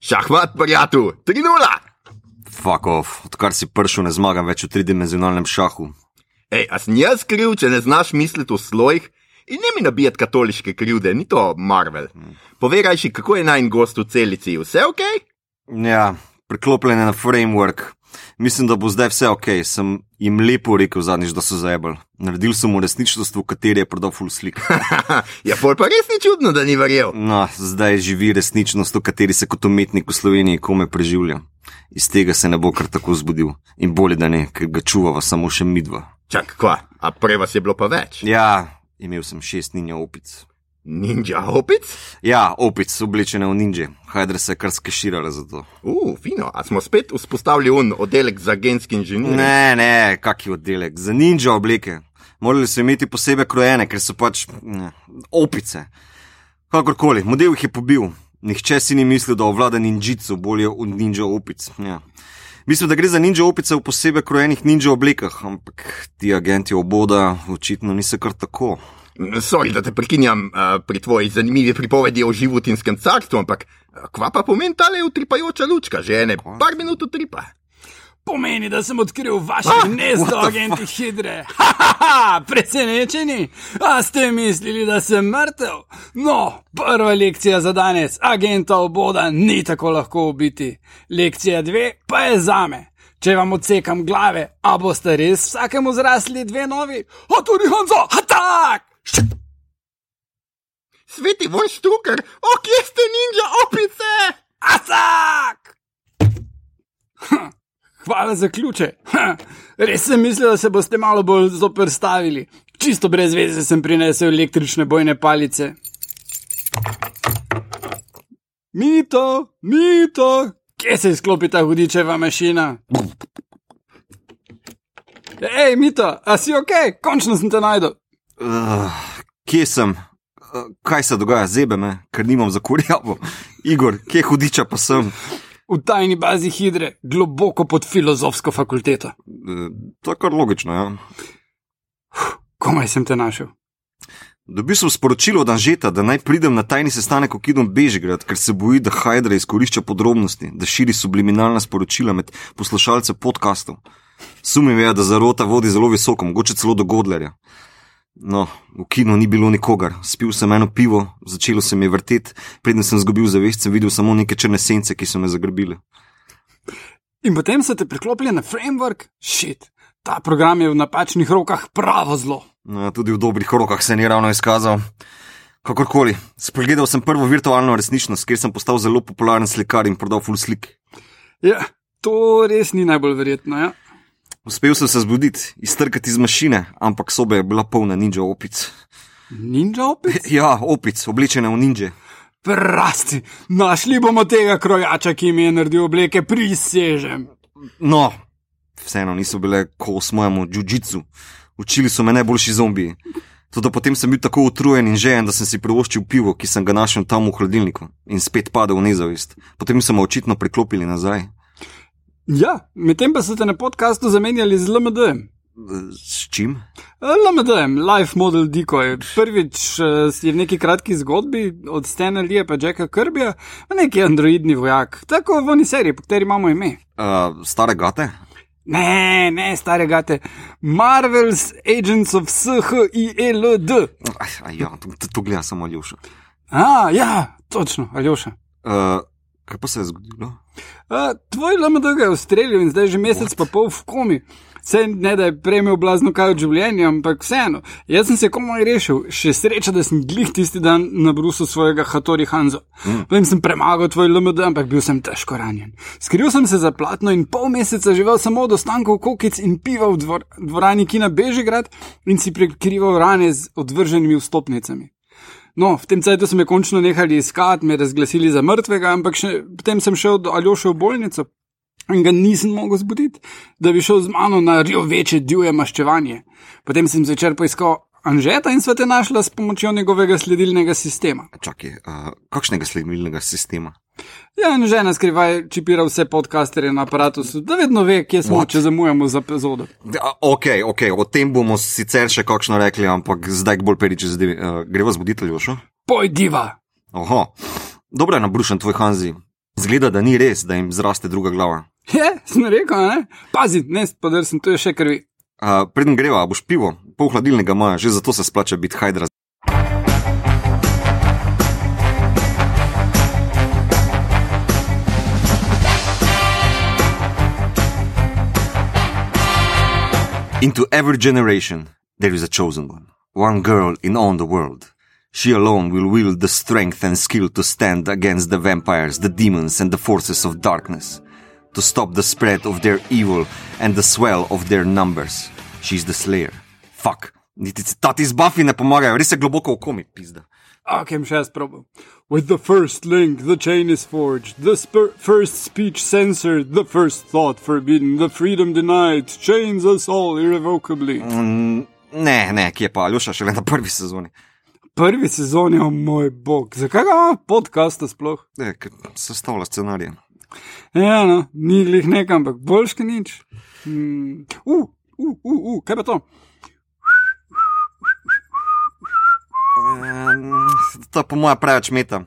Šahmat, prijatelj, 3-0! Fuck off, odkar si prišel, ne zmagam več v tridimenzionalnem šahu. Ej, a sem jaz kriv, če ne znaš misliti v slojih? In ne mi nabijati katoliške krivde, ni to Marvel. Povej rajši, kako je najn gost v celici, vse ok? Ja, priklopljen je na framework. Mislim, da bo zdaj vse ok, sem jim lepo rekel zadnjič, da so zajebali. Naredil sem mu resničnost, v kateri je prodal full slik. ja, pol pa res ni čudno, da ni verjel. No, zdaj živi resničnost, v kateri se kot umetnik v Sloveniji kome preživlja. Iz tega se ne bo kar tako zbudil. In bolje, da ne, ker ga čuvava samo še midva. Čak, kva, a prej vas je bilo pa več? Ja, imel sem šest ninja opic. Ninja opic? Ja, opic, oblečene v ninje. Hajdra se je kar skeširala za to. Uh, fino, a smo spet vzpostavili un oddelek za genski inženir? Ne, ne, kaki oddelek, za ninja obleke. Morali so imeti posebej krojene, ker so pač ne, opice. Kakorkoli, model jih je pobil. Nihče si ni mislil, da ovlada ninjico bolje od ninja opic. Ja. Mislim, da gre za ninja opice v posebej krojenih ninja oblekah, ampak ti agenti oboda očitno niso kar tako. Sorry, da te prekinjam uh, pri tvoji zanimivi pripovedi o životinskem carstvu, ampak uh, kva pa pomeni ta le utripajoča lučka, že ene par minut utripa. Pomeni, da sem odkril vaše ah, gnezdo, agenti Hidre. Haha, presenečeni? A ste mislili, da sem mrtev? No, prva lekcija za danes, agenta oboda ni tako lahko ubiti. Lekcija dve pa je zame. Če vam odsekam glave, a boste res vsakemu zrasli dve novi? A tudi Hanzo, atak! Sveti von Štuker, o kje ste ninja opice? Atak! Hvala za ključe. Ha, res sem mislil, da se boste malo bolj zoprstavili. Čisto brez veze sem prinesel električne bojne palice. Mito, mito, kje se izklopi ta hudičeva mašina? Hej, mito, a si ok, končno sem te najdel. Uh, kje sem? Uh, kaj se dogaja, zebe me, ker nimam za kurjavo. Igor, kje hudiča pa sem? v tajni bazi Hidre, globoko pod filozofsko fakulteto. E, to je kar logično, ja. Komaj sem te našel. Dobil sem sporočilo od Anžeta, da naj pridem na tajni sestanek v Kidom Bežigrad, ker se boji, da Hajdra izkorišča podrobnosti, da širi subliminalna sporočila med poslušalce podkastov. Sumim je, da zarota vodi zelo visoko, mogoče celo do Godlerja. No, v kinu ni bilo nikogar, spil sem eno pivo, začelo se mi je vrteti, preden sem zgubil zavest, sem videl samo neke črne sence, ki so me zagrbile. In potem so te priklopili na framework, šit, ta program je v napačnih rokah pravo zlo. No, tudi v dobrih rokah se ni ravno izkazal. Kakorkoli, spregledal sem prvo virtualno resničnost, kjer sem postal zelo popularen slikar in prodal full slik. Ja, to res ni najbolj verjetno, ja. Uspel sem se zbuditi, iztrkati iz mašine, ampak soba je bila polna ninja opic. Ninja opic? Ja, opic, oblečene v ninje. Prasti, našli bomo tega krojača, ki mi je naredil obleke, prisežem. No, vseeno niso bile kos mojemu džudžicu, učili so me najboljši zombiji. Tudi potem sem bil tako utrujen in žejen, da sem si privoščil pivo, ki sem ga našel tam v hladilniku in spet padel v nezavest. Potem so me očitno priklopili nazaj. Ja, medtem pa so te na podkastu zamenjali z LMD. S čim? LMD, Life Model Decoy. Prvič uh, je v neki kratki zgodbi od Stena Lee pa Jacka Kirbija, neki androidni vojak, tako v oni seriji, po kateri imamo ime. Uh, stare gate? Ne, ne, stare gate. Marvel's Agents of SHILD. Ja, to, to gleda samo Aljoša. A, ja, točno, Aljoša. Uh, kaj pa se je zgodilo? Uh, tvoj LMD je ustrelil in zdaj že mesec What? pa pol v komi. Vse ne da je prejmel blazno kaj od življenja, ampak vseeno. Jaz sem se komaj rešil, še sreča, da sem glih tisti dan na brusu svojega Hatori Hanzo. Mm. Potem sem premagal tvoj LMD, ampak bil sem težko ranjen. Skril sem se za platno in pol meseca živel samo od ostankov kokic in piva v dvor, dvorani Kina Bežigrad in si prekrival rane z odvrženimi vstopnicami. No, v tem času so me končno nehali iskati, me razglasili za mrtvega, ampak še, potem sem šel do Aljoša v bolnico in ga nisem mogel zbuditi, da bi šel z mano na rjo večje divje maščevanje. Potem sem začel poiskati Anžeta in svete našla s pomočjo njegovega sledilnega sistema. Čakaj, uh, kakšnega sledilnega sistema? Ja, in žena skrivaj čipira vse podcasterje na aparatu, da vedno ve, kje smo, What? če zamujamo za epizodo. Ok, ok, o tem bomo sicer še kakšno rekli, ampak zdaj bolj periče zdaj. Uh, gre vas buditi, Jošo? Pojdiva! Oho, dobro je nabrušen tvoj Hanzi. Zgleda, da ni res, da jim zraste druga glava. Je, sem rekel, ne? Pazi, ne spodrsim, to je še krvi. Uh, Preden greva, boš pivo, pol hladilnega imajo, že zato se splača biti hajdra. Into every generation there is a chosen one, one girl in all the world. She alone will wield the strength and skill to stand against the vampires, the demons, and the forces of darkness, to stop the spread of their evil and the swell of their numbers. She's the slayer. Fuck, niti citati iz Buffy ne pomagajo, res je globoko v komi, pizda. Ok, še jaz probam. With the first link, the chain is forged, the first speech censored, the first thought forbidden, the freedom denied, chains us all irrevocably. Mm, ne, ne, kje pa, Aljoša, šele na prvi sezoni. Prvi sezon je, o moj bog, zakaj ga imamo podcasta sploh? Ne, ker sestavlja scenarije. Ja, no, ni glih nekam, ampak boljš kot nič. Mm. Uh, uh, uh, uh, kaj pa to? Um, to je po mojem preveč meta.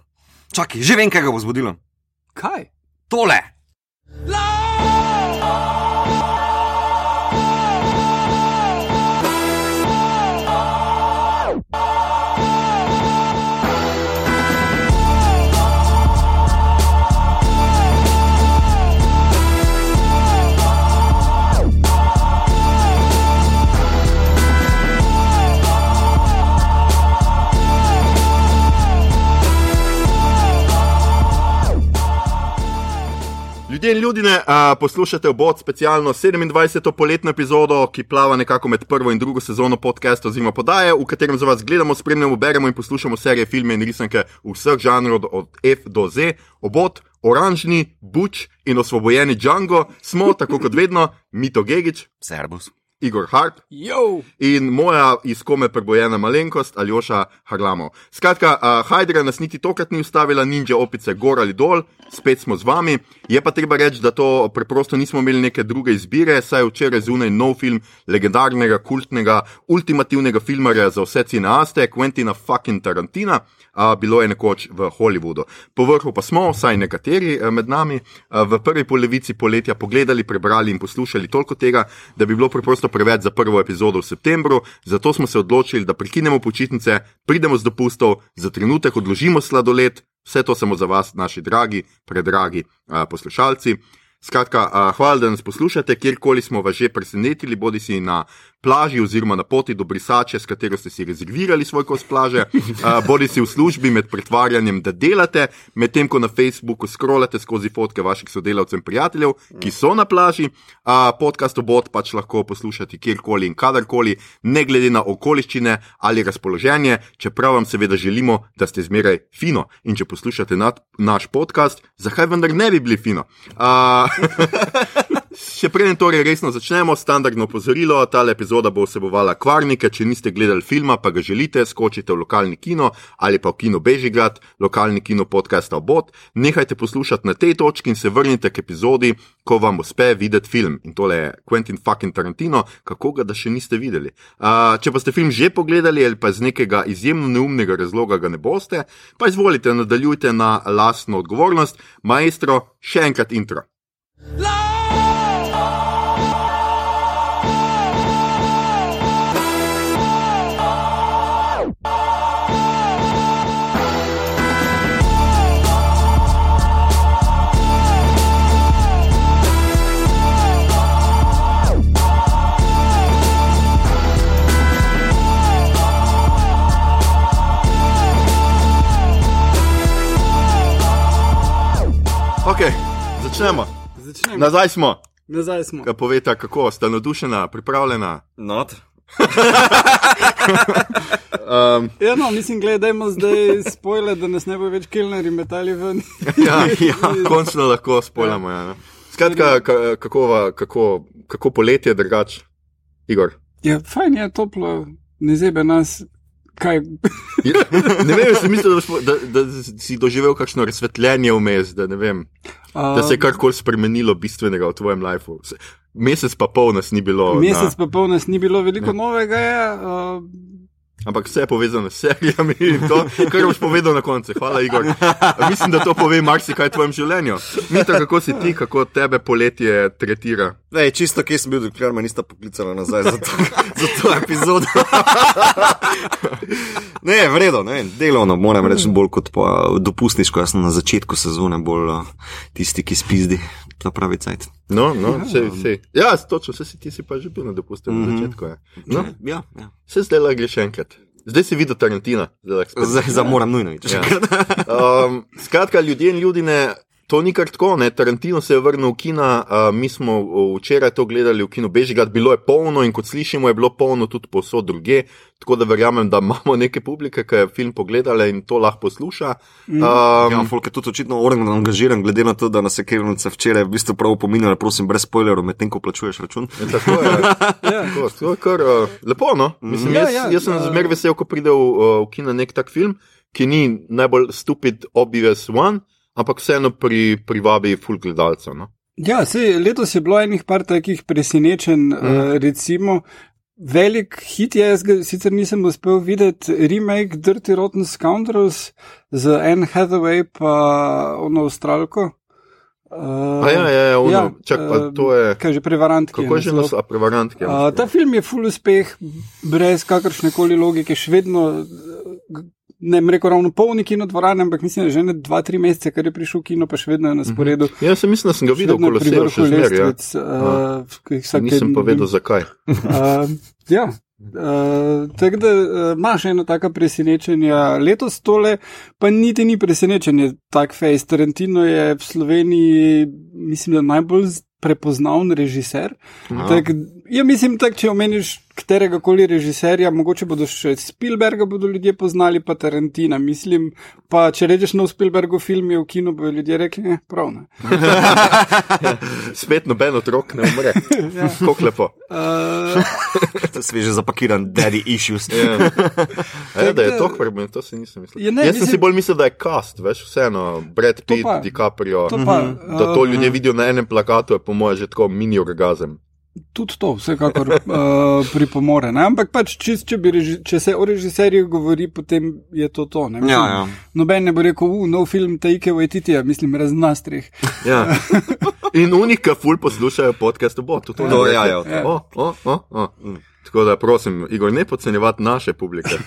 Čakaj, že vem, kaj ga bo zbudilo. Kaj? Tole! Ljudje in ljudje, poslušate obot specialno 27. poletno epizodo, ki plava nekako med prvo in drugo sezono podcasta oziroma podaje, v katerem za vas gledamo, spremljamo, beremo in poslušamo serije, filme in risanke vseh žanrov od F do Z. Obot, oranžni, buč in osvobojeni Django smo, tako kot vedno, Mito Gigič, Servus. Igor Harp Jo! in moja iz kome prebojena malenkost Aljoša Harlamo. Skratka, uh, Hajdra nas niti tokrat ni ustavila, ninja opice gor ali dol, spet smo z vami. Je pa treba reči, da to preprosto nismo imeli neke druge izbire, saj je včeraj zunaj nov film legendarnega, kultnega, ultimativnega filmarja za vse cineaste, Quentina fucking Tarantina. Uh, bilo je nekoč v Hollywoodu. Po vrhu pa smo, vsaj nekateri uh, med nami, uh, v prvi polovici poletja pogledali, prebrali in poslušali toliko tega, da bi bilo preprosto preveč za prvo epizodo v septembru. Zato smo se odločili, da prekinemo počitnice, pridemo z dopustov, za trenutek odložimo sladoled, vse to samo za vas, naši dragi, predragi uh, poslušalci. Skratka, uh, hvala, da nas poslušate, kjerkoli smo vas že presenetili, bodi si na plaži oziroma na poti do brisače, s katero ste si rezervirali svoj kos plaže, uh, bodi si v službi med pretvarjanjem, da delate, medtem ko na Facebooku scrollate skozi fotke vaših sodelavcev in prijateljev, ki so na plaži. Uh, podcast obot pač lahko poslušate kjerkoli in kadarkoli, ne glede na okoliščine ali razpoloženje, čeprav vam seveda želimo, da ste zmeraj fino. In če poslušate nad, naš podcast, zakaj vendar ne bi bili fino? Uh, Še preden torej resno začnemo, standardno opozorilo, ta epizoda bo vsebovala kvarnike. Če niste gledali filma, pa ga želite, skočite v lokalni kino ali pa v kino Bežigrad, lokalni kino podcasta Obot. Nehajte poslušati na tej točki in se vrnite k epizodi, ko vam uspe videti film. In tole je Quentin fucking Tarantino, kako ga da še niste videli. Uh, če pa ste film že pogledali ali pa iz nekega izjemno neumnega razloga ga ne boste, pa izvolite, nadaljujte na lastno odgovornost. Maestro, še enkrat intro. Ok, začnemo. Začnemo. Nazaj smo. Nazaj smo. Kaj poveta, kako sta navdušena, pripravljena? Not. Um, Ja, no, mislim, gledajmo zdaj spojle, da nas ne bo več kilneri metali ven. ja, ja, končno lahko spojljamo. Ja, no. Skratka, ka- kako, kako, kako poletje drugač, Igor. Ja, fajn je toplo, ne zebe nas. Kaj? Ja, Ne vem, si mislil, da, smo- da, da si doživel kakšno razsvetljenje vmes, da, ne vem, da se je karkoli spremenilo bistvenega v tvojem lifeu. Se- Mesec pa pol nas ni bilo. Mesec pa pol nas ni bilo, veliko novega je. Uh, ampak vse je povezano s serijami in to, kar boš povedal na koncu. Hvala, Igor. Mislim, da to pove marsikaj v tvojem življenju. Mita, kako si ti, kako tebe poletje tretira. Ne, čisto kje sem bil, dokler me nista poklicala nazaj za to, za to epizodo. ne, vredno, ne, delovno moram reči bolj kot pa dopustniško, jaz sem na začetku sezone bolj uh, tisti, ki spizdi, ta pravi cajt. No, no, vse, vse. Ja, točno, vse si ti si pa že bil na dopustu na začetku. Ja. No, Ja, ja. vse zdaj le greš enkrat. Zdaj si videl Tarantina. Zdaj lahko spet. Zdaj za moram nujno iti. Ja. Um, skratka, ljudje in ljudine, to ni kar tako. Ne? Tarantino se je vrnil v kina, uh, mi smo včeraj to gledali v kinu Bežigrad, bilo je polno in kot slišimo, je bilo polno tudi povsod druge. Tako da verjamem, da imamo neke publike, ki je film pogledali in to lahko posluša. Um, Ja, folk je tudi očitno oren angažiran, glede na to, da nas je Kevnica včeraj v bistvu prav opominjala, prosim, brez spoilerov, medtem ko plačuješ račun. Tako je. Ja. Tako, to je kar uh, lepo. No? Mislim, Ja, jaz, ja, jaz sem uh, zmer vesel, ko pride v, uh, v kino nek tak film, ki ni najbolj stupid, obvious one, ampak vseeno pri, privabi full gledalcev. No? Ja, sej, letos je bilo enih par takih presenečenj, mm. uh, recimo. Velik hit je, jaz ga sicer nisem uspel videti, remake Dirty Rotten Scoundrels z Anne Hathaway pa ono Avstralko. Uh, A ja, ja, ja, ono, ja, čak, pa eh, to je. Kaj že prevarantki. Kako je že nas, a prevarantke? Uh, ta film je full uspeh, brez kakršne koli logike, še vedno, eh, ne bom rekel ravno polni kino dvorane, ampak mislim, da že ne dva, tri mesece, kar je prišel kino, pa še vedno je na sporedu. Ja, sem mislim, da sem ga videl, ko pri se zmeraj. Ja. uh, vsak Nisem pa vedel, zakaj. Uh, ja. Uh, tako da uh, imaš eno tako presenečenje. Letos tole pa niti ni presenečenje, tak fejs. Tarantino je v Sloveniji, mislim, da najbolj prepoznaven režiser. Tak, ja, mislim, tak, če omeniš katerega koli režiserja, mogoče bodo še Spielberga bodo ljudje poznali, pa Tarantina. Mislim, pa če rečeš nov Spielbergov film je v kinu, bodo ljudje rekli, ne, prav ne. Spet noben otrok ne umre. Kako lepo. Uh, Sveže zapakiran, daddy issues. Ja. A Ja, da je to problem, to si nisem mislil. Ja, ne, Jaz sem si mislim- bolj mislil, da je cast, veš, vseeno, Brad Pitt, pa- DiCaprio. to pa, Da to uh, ljudje vidijo na enem plakatu, je po mojem že tako mini orgazem. Tudi to, vsekakor uh, pripomore. Ne? Ampak pač, čist, če, bi reži, če se o režiserjih govori, potem je to to. Ne? Mislim, Ja, ja. Noben ne bo rekel, uf, nov film Taike Waititija, mislim, raznastrih. Ja. In unika ful poslušajo podcast, bo tudi to. No, ne ja, rekli. ja. O, o, o, o. Tako da prosim, Igor, ne podcenjevati naše publike.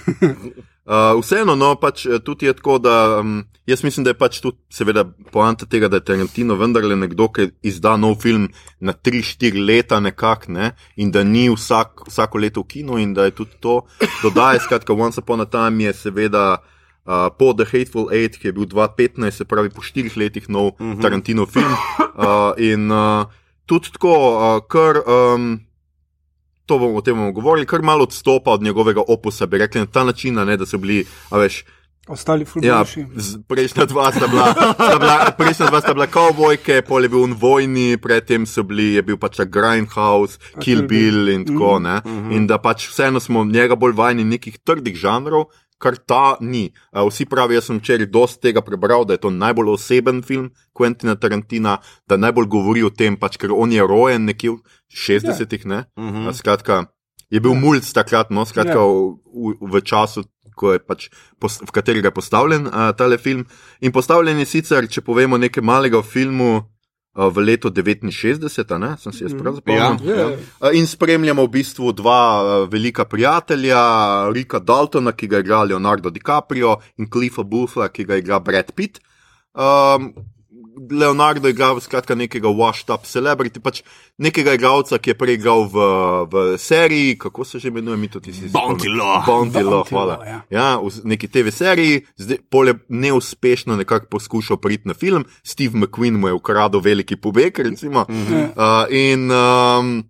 Uh, vseeno, no, pač eh, tudi je tako, da um, jaz mislim, da je pač tudi, seveda, poanta tega, da je Tarantino vendarle nekdo, ki izda nov film na 3-4 leta nekako, ne, in da ni vsak, vsako leto v kinu in da je tudi to dodaje. Skratka, Once Upon a Time je seveda. Uh, po The Hateful Eight, ki je bil 2015, se pravi po štirih letih nov uh -huh. Tarantino film. Uh, in uh, tudi tako, uh, kar, um, to bomo o tem bomo govorili, kar malo odstopa od njegovega opusa, bi rekli na ta način, ne, da so bili, a veš, Ostali ja, fulminši. z- prejšnja dva sta bila, sta bila, prejšnja dva sta bila kavbojke, pol je bil v vojni, predtem so bili, je bil pač Grindhouse, Kill Bill. Bill in tako, ne. In da pač vseeno smo njega bolj vajeni nekih trdih žanrov. Kar ta ni. Vsi pravijo, jaz sem včeraj dosti tega prebral, da je to najbolj oseben film Quentina Tarantina, da najbolj govori o tem, pač, ker on je rojen nekje v 60-ih, ne? Uh, skratka, je bil ja. mulj takrat, no, skratka, Ja. v, v, v času, pač, pos- v katerega je postavljen uh, tale film. In postavljen je sicer, če povemo nekaj malega o filmu. Uh, V letu 69, a ne, sem si jaz prav zapomnil. Ja. Uh, In spremljamo v bistvu dva uh, velika prijatelja, Rika Daltona, ki ga igra Leonardo DiCaprio, in Cliffa Bootha, ki ga igra Brad Pitt. Um, Leonardo igra skratka nekega washed up celebrity, pač nekega igralca, ki je prej igral v, v seriji, kako se že imenuje, mi to ti si. Bounty Law, Bounty hvala. Ja. Ja, v neki TV seriji, zdaj pol je neuspešno nekako poskušal priti na film, Steve McQueen mu je ukradel veliki pobeg, recimo. Uh, in um,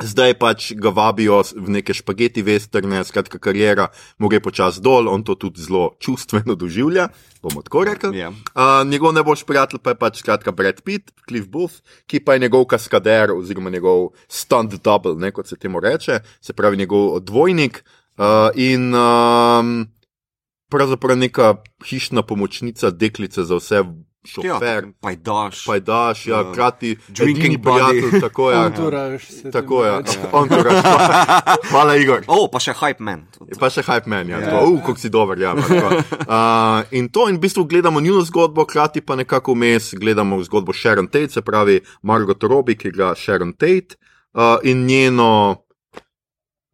zdaj pač ga vabijo v neke špageti vesterne, skratka, karijera mu gre počasi dol, on to tudi zelo čustveno doživlja, bomo tako rekli. Ja. Uh, njegov najboljši prijatelj pa je pač skratka Brad Pitt, Cliff Booth, ki pa je njegov kaskader oziroma njegov stunt double, ne, kot se temu reče, se pravi njegov dvojnik. Uh, in um, pravzaprav neka hišna pomočnica, deklica za vse šofer, Ja, pajdaš. pajdaš, ja, Ja. krati, Drinking edini prijatelj, tako je. Entourage se Tako je, temu reče. entourage. Hvala, Igor. O, pa še hype man. Pa še hype man, ja, Ja. yeah. uh, kako si dober. Ja, uh, in to, in v bistvu gledamo njuno zgodbo, hkrati pa nekako vmes gledamo zgodbo Sharon Tate, se pravi Margot Robbie, ki igra Sharon Tate uh, in njeno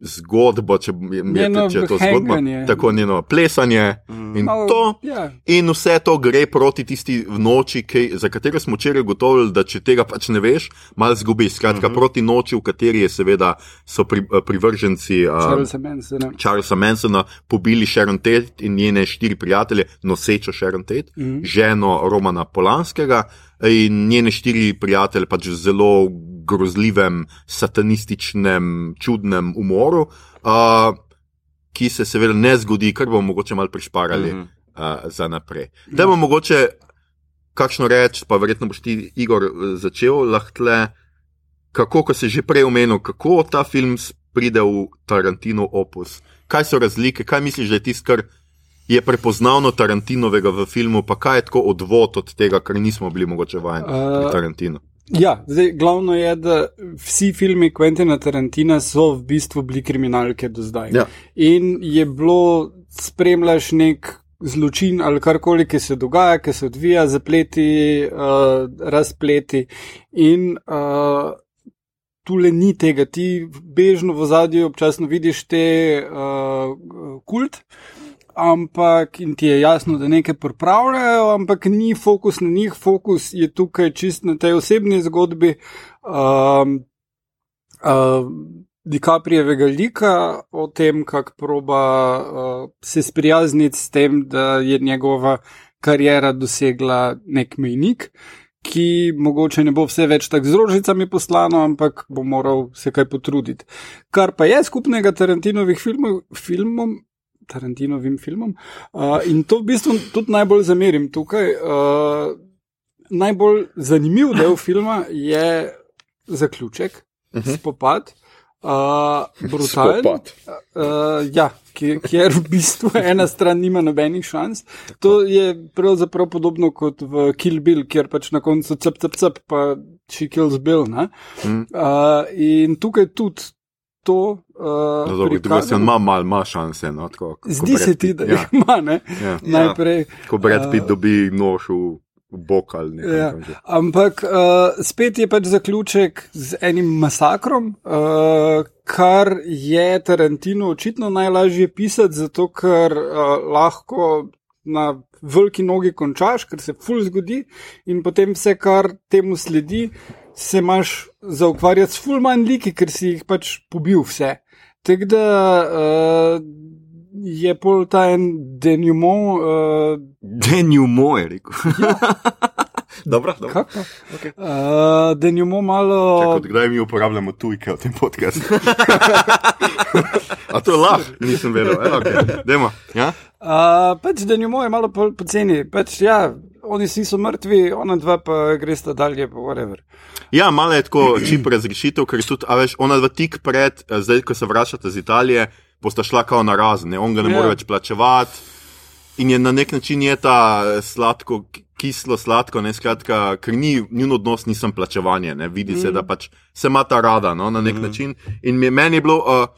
zgodbo, če, je, Njeno če je to zgodba, tako njeno plesanje Mm. in Malo- to. Ja, In vse to gre proti tisti v noči, ki, za katero smo včeraj ugotovili, da če tega pač ne veš, malo zgubiš. Skratka, uh -huh. proti noči, v kateri je seveda so pri, eh, privrženci uh, Charlesa Mansona. Charlesa Mansona pobili Sharon Tate in njene štiri prijatelje, nosečo Sharon Tate, mm. -hmm. ženo Romana Polanskega in njene štiri prijatelje pač zelo grozljivem, satanističnem, čudnem umoru, uh, ki se seveda ne zgodi, kar bomo mogoče malo prišparali mm. -hmm. uh, za naprej. Da bomo mogoče kakšno reči, pa verjetno boš ti, Igor, začel lahko, kako, ko si že prej omenil, kako ta film pride v Tarantino opus. Kaj so razlike, kaj misliš, da je tisto, kar je prepoznavno Tarantinovega v filmu, pa kaj je tako odvod od tega, kar nismo bili mogoče vajeni pri Uh, Tarantinu. Ja, zdaj, glavno je, da vsi filmi Quentina Tarantina so v bistvu bili kriminalke do zdaj. Ja. In je bilo, spremljaš nek zločin ali karkoli, ki se dogaja, ki se odvija, zapleti, uh, razpleti. In uh, tule ni tega, ti bežno v zadju občasno vidiš te uh, kult. Ampak in ti je jasno, da nekaj pripravljajo, ampak ni fokus na njih, fokus je tukaj čist na tej osebni zgodbi. Um, uh, DiCaprijevega lika o tem, kako proba uh, se sprijazniti s tem, da je njegova karijera dosegla nek mejnik, ki mogoče ne bo vse več tako z rožicami poslano, ampak bo moral se kaj potruditi. Kar pa je skupnega Tarantinovih filmov, filmom. Tarantinovim filmom. Uh, in to v bistvu tudi najbolj zamerim tukaj. Uh, najbolj zanimiv del filma je zaključek, uh -huh. spopad, uh, brutalen. Spopad. Uh, ja, kjer, v bistvu ena stran nima nobenih šans. To je pravzaprav podobno kot v Kill Bill, kjer pač na koncu cep, cep, cep, pa she kills Bill. ne. Mm. Uh, in tukaj tudi to. Uh, No, dobro, druga stran ima malo ma šanse. No, tako, ko Zdi Brad se ti, da ja, jih ima, ne? ja. Najprej. Ko Brad Pitt Uh, dobi nož v, v bok ali nekaj. Ja, takega. ampak uh, spet je pač zaključek z enim masakrom, uh, kar je Tarantino očitno najlažje pisati, zato ker uh, lahko na veliki nogi končaš, ker se ful zgodi in potem vse, kar temu sledi, se imaš za ukvarjati s ful manj liki, ker si jih pač pobil vse. Tako da uh, je pol ta en denjumo. Uh, Denju moj, rekel. dobro, dobro. Kako? Okay. Uh, da njo malo. Čakaj, od kdaj mi uporabljamo tujke v tem podkastu? A to je lahko, nisem vedel. E, okay. Demo. Ja? Uh, pač da njo je malo po- poceni. Pač, ja, oni vsi so mrtvi, ona dva pa gresta dalje, pa whatever. ja, malo je tako čip razrešitev, ker je tudi, a veš, ona dva tik pred, eh, zdaj, ko se vračata z Italije, bosta šla kao na razne, on ga ne Ja. more več plačevati. In je na nek način je ta eh, sladko, kislo sladko, ne skratka, ker ni njun odnos, nisem plačevanje, ne vidi mm. se, da pač se ima ta rada no, na nek mm. način. In meni je bilo uh,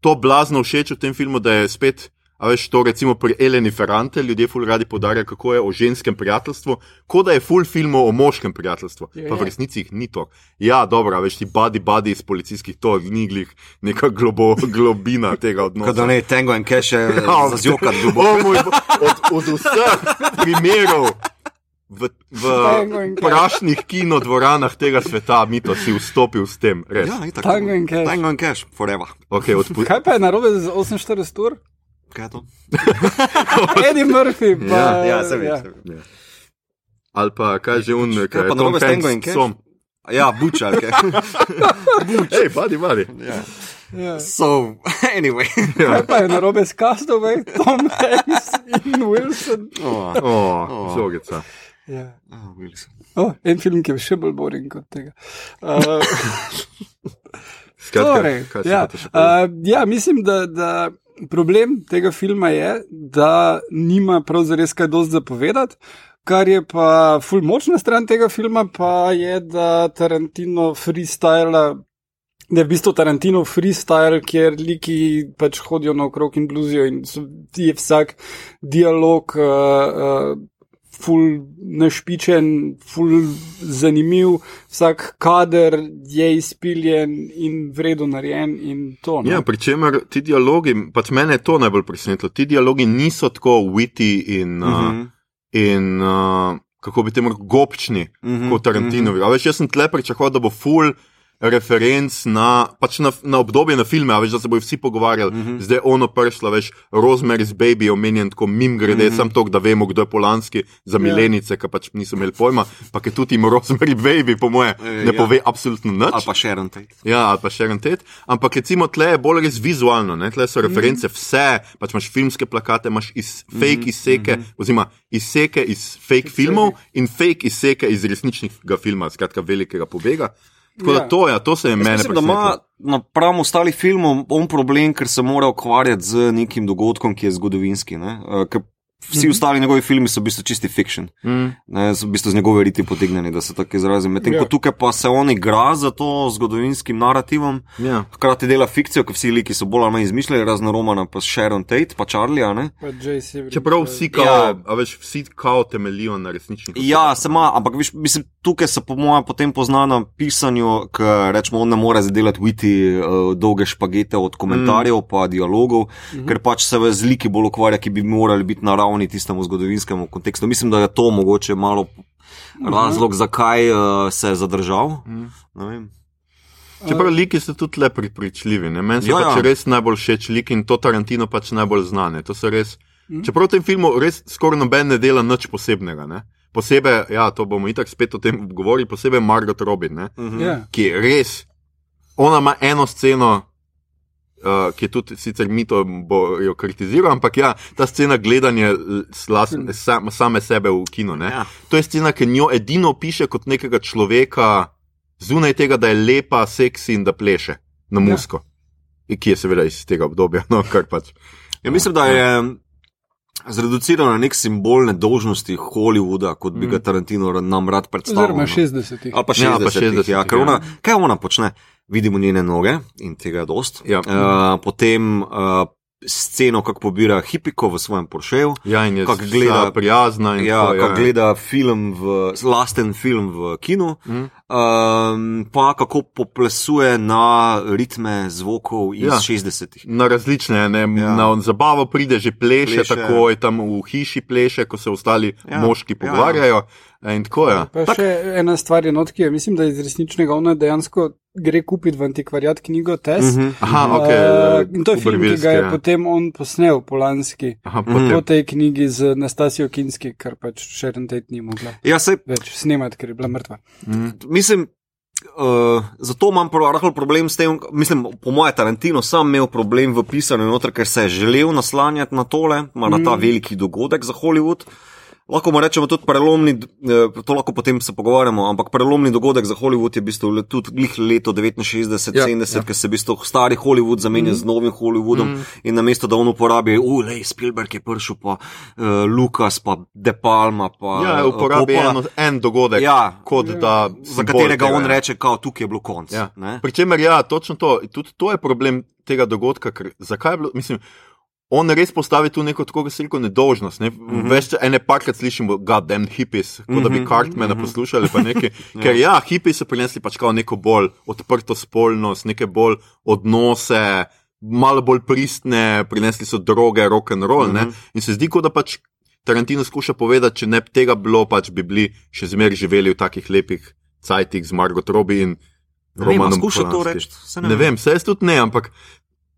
to blazno všeč v tem filmu, da je spet. A veš, to recimo pri Eleni Ferrante ljudje ful radi podarjajo, kako je o ženskem prijateljstvu, kot da je ful filmov o moškem prijateljstvu. Je, Pa v je. resnici jih ni to. Ja, dobro, a veš ti badi badi iz policijskih to, ni glih neka globo, globina tega odnosa. Kot da ne tango in cache Ja, za zjokat O dubo. moj bo- Od, od vseh primerov v, v Cash. prašnih kinodvoranah tega sveta, mi to si vstopil s tem. Res. Ja, itak. Tango in cash. Tango in cache, forever. Okay. Kaj pa je narobe z 48 ur? Kaj je to? Eddie Murphy. Pa, Ja, ja, se vem, se vem. Ali pa kaj že un, kaj Kaj je pa Tom narobe s Tango in Hanks Cash? som. Ja, bučarke. Hej, badi, badi. ja. Ja. So, anyway. Kaj pa je narobe s Castaway, Tom Hanks in Wilson? Oh, O, Oh. žogica. Ja. oh, Wilson. Oh, en film, ki je še bolj boring kot tega. Uh, Skratka, torej, kaj ja, uh, ja, mislim, da, da problem tega filma je, da nima pravzaprav kaj dosti zapovedati. Kar je pa ful močna stran tega filma, pa je, da Tarantino freestyle. Da je v bistvu Tarantino freestyle, kjer liki pač hodijo naokrog in bluzijo, in so, je vsak dialog uh, uh, ful našpičen, ful zanimiv, vsak kader je izpiljen in vredno narejen. In to, no. Ja, pri čemer ti dialogi, pač mene je to najbolj presenetilo, ti dialogi niso tako witty in, uh, Mhm. in uh, kako bi temu rekel, gobčni Mhm, kot Tarantinovi. A veš, jaz sem tle pričakoval, da bo full referenc na, pač na, na obdobje na filme, a veš, da se bojo vsi pogovarjali. Mm -hmm. Zdaj ono prišla, veš, Rosemary's Baby je omenjen tako mim grede, mm -hmm. sam to, da vemo, kdo je Polanski za milenice, ki pač niso imeli pojma, pa je tudi jim Rosemary Baby, po moje, E, ne ja. pove absolutno nič. Ali pa Sharon Tate. Ja, ali pa en tet. Ampak recimo tle je bolj res vizualno, ne? tle so reference vse, pač imaš filmske plakate, imaš iz fake izseke, oziroma izseke iz fake filmov in fake izseke iz resničnega filma, skratka velikega pobega. Tako da Ja. to, ja, to se je meni Mislim, da ima napram ostalih filmov on problem, ker se mora ukvarjati z nekim dogodkom, ki je zgodovinski. Ne? Eh, ker Vsi Mhm. ostali njegovi filmi so v bistvu čisti fiction, Mm. ne, so v bistvu z njegove riti potegnjeni, da se tako izrazim. Medtem Ja. ko tukaj pa se on igra za to zgodovinskim narativom, Ja. hkrati dela fikcijo, ker vsi liki so bolj ali manj izmišljeni, razen Romana, pa Sharon Tate, pa Charlie. a ne. Pa Čeprav pa- vsi kao, Ja. ja. veš, vsi kao temelijo na resničnih Ja, se ima, ampak viš, mislim, tukaj se po mojem potem pozna na pisanju, ker rečemo, on ne more zadelati viti uh, dolge špagete od komentarjev mm. pa dialogov, mm -hmm. ker pač se v zliki bolj ukvarja, ki bi morali biti na ravni tistemu zgodovinskemu kontekstu. Mislim, da je to mogoče malo razlog, zakaj uh, se je zadržal. Mm. Ne vem. Čeprav liki so tudi le pripričljivi. ne. Meni so Ja, pač ja. res najbolj všeč liki in to Tarantino pač najbolj znane. To so res. Mhm. Čeprav v tem filmu res skoraj noben ne dela nič posebnega. Ne. Posebej, ja, to bomo itak spet o tem govorili, posebej Margot Robin, ne, Mhm. Ja. ki je res. Ona ima eno sceno, uh, ki je tudi sicer mi to bo jo kritiziral, ampak ja, ta scena gledanja slas, sam, same sebe v kinu. Ne. Ja. To je scena, ki njo edino piše kot nekega človeka, zunaj tega, da je lepa, seksi in da pleše na Ja. musko. Ja. Ki je seveda iz tega obdobja, no, pač. Ja, mislim, da je zreduciral na nek simbol nedolžnosti Hollywooda, kot bi ga Tarantino nam rad predstavil. Oziroma no. 60. Ali pa Ja, 60, pa ja, 60, ja, ja. ona, kaj ona počne? Vidimo njene noge in tega je dost. Ja. Uh, potem uh, sceno, kako pobira hipiko v svojem Porscheju. Ja, in je Kak vsa gleda- prijazna. In Ja, tako, kako gleda film v, lasten film v kinu, Mhm. um, pa kako poplesuje na ritme zvokov iz Ja. ja. 60-ih. Na različne, ne, ja. Ja. na zabavo pride že pleše, Pleše. tako je tam v hiši pleše, ko se ostali Ja, ja. moški ja. pogovarjajo. Ja. In tako je. Pa še ena stvar je not, ki je, mislim, da iz resničnega ona dejansko gre kupiti v antikvariat knjigo Test. Mhm. Mm -hmm. Aha, ok. in to je film, ki ga je potem on posnel, Polanski, Aha, Mhm. potem. po tej knjigi z Nastasijo Kinski, kar pač Sharon Tate ni mogla Ja, sej, več snemati, ker je bila mrtva. mislim, uh, zato imam prav rahel problem s tem. Mislim, po mojem, Tarantino sam imel problem v pisanju noter, ker se je želel naslanjati na tole, ma na ta Mm. veliki dogodek za Hollywood. Lahko mu rečemo tudi prelomni, eh, to lahko potem se pogovarjamo, ampak prelomni dogodek za Hollywood je v bistvu tudi glih leto 69, Ja, 70, ja. ker se v bistvu stari Hollywood zamenja Mhm. z novim Hollywoodom Mhm. in namesto da on uporabi, ulej, Spielberg je prišel, pa uh, Lukas, pa De Palma, pa Ja, eh, uporabi Coppola. eno, en dogodek, Ja. kot da. za katerega tega, on ja. reče, da tukaj je bilo konc. Ja. Pričemer, ja, točno to. Tudi to je problem tega dogodka. Ker, zakaj je bilo, mislim, on res postavi tu neko tako, kot se reče, nedolžnost. Ne? Mm. -hmm. Veš, ene parkrat slišimo, god damn hippies, kot da bi Mhm, Cartmana mhm. poslušali. pa nekaj. Ker ja, hipiji so prinesli pač kao neko bolj odprto spolnost, neke bolj odnose. Malo bolj pristne, prinesli so droge, rock and roll. Mm. -hmm. In se zdi, kot da pač Tarantino skuša povedati, če ne bi tega bilo, pač bi bili še zmeraj živeli v takih lepih cajtih z Margot Robbie in Ne vem, a Romanom skuša to Polanskim. reči. saj Ne vem. vem, vse jaz tudi ne, ampak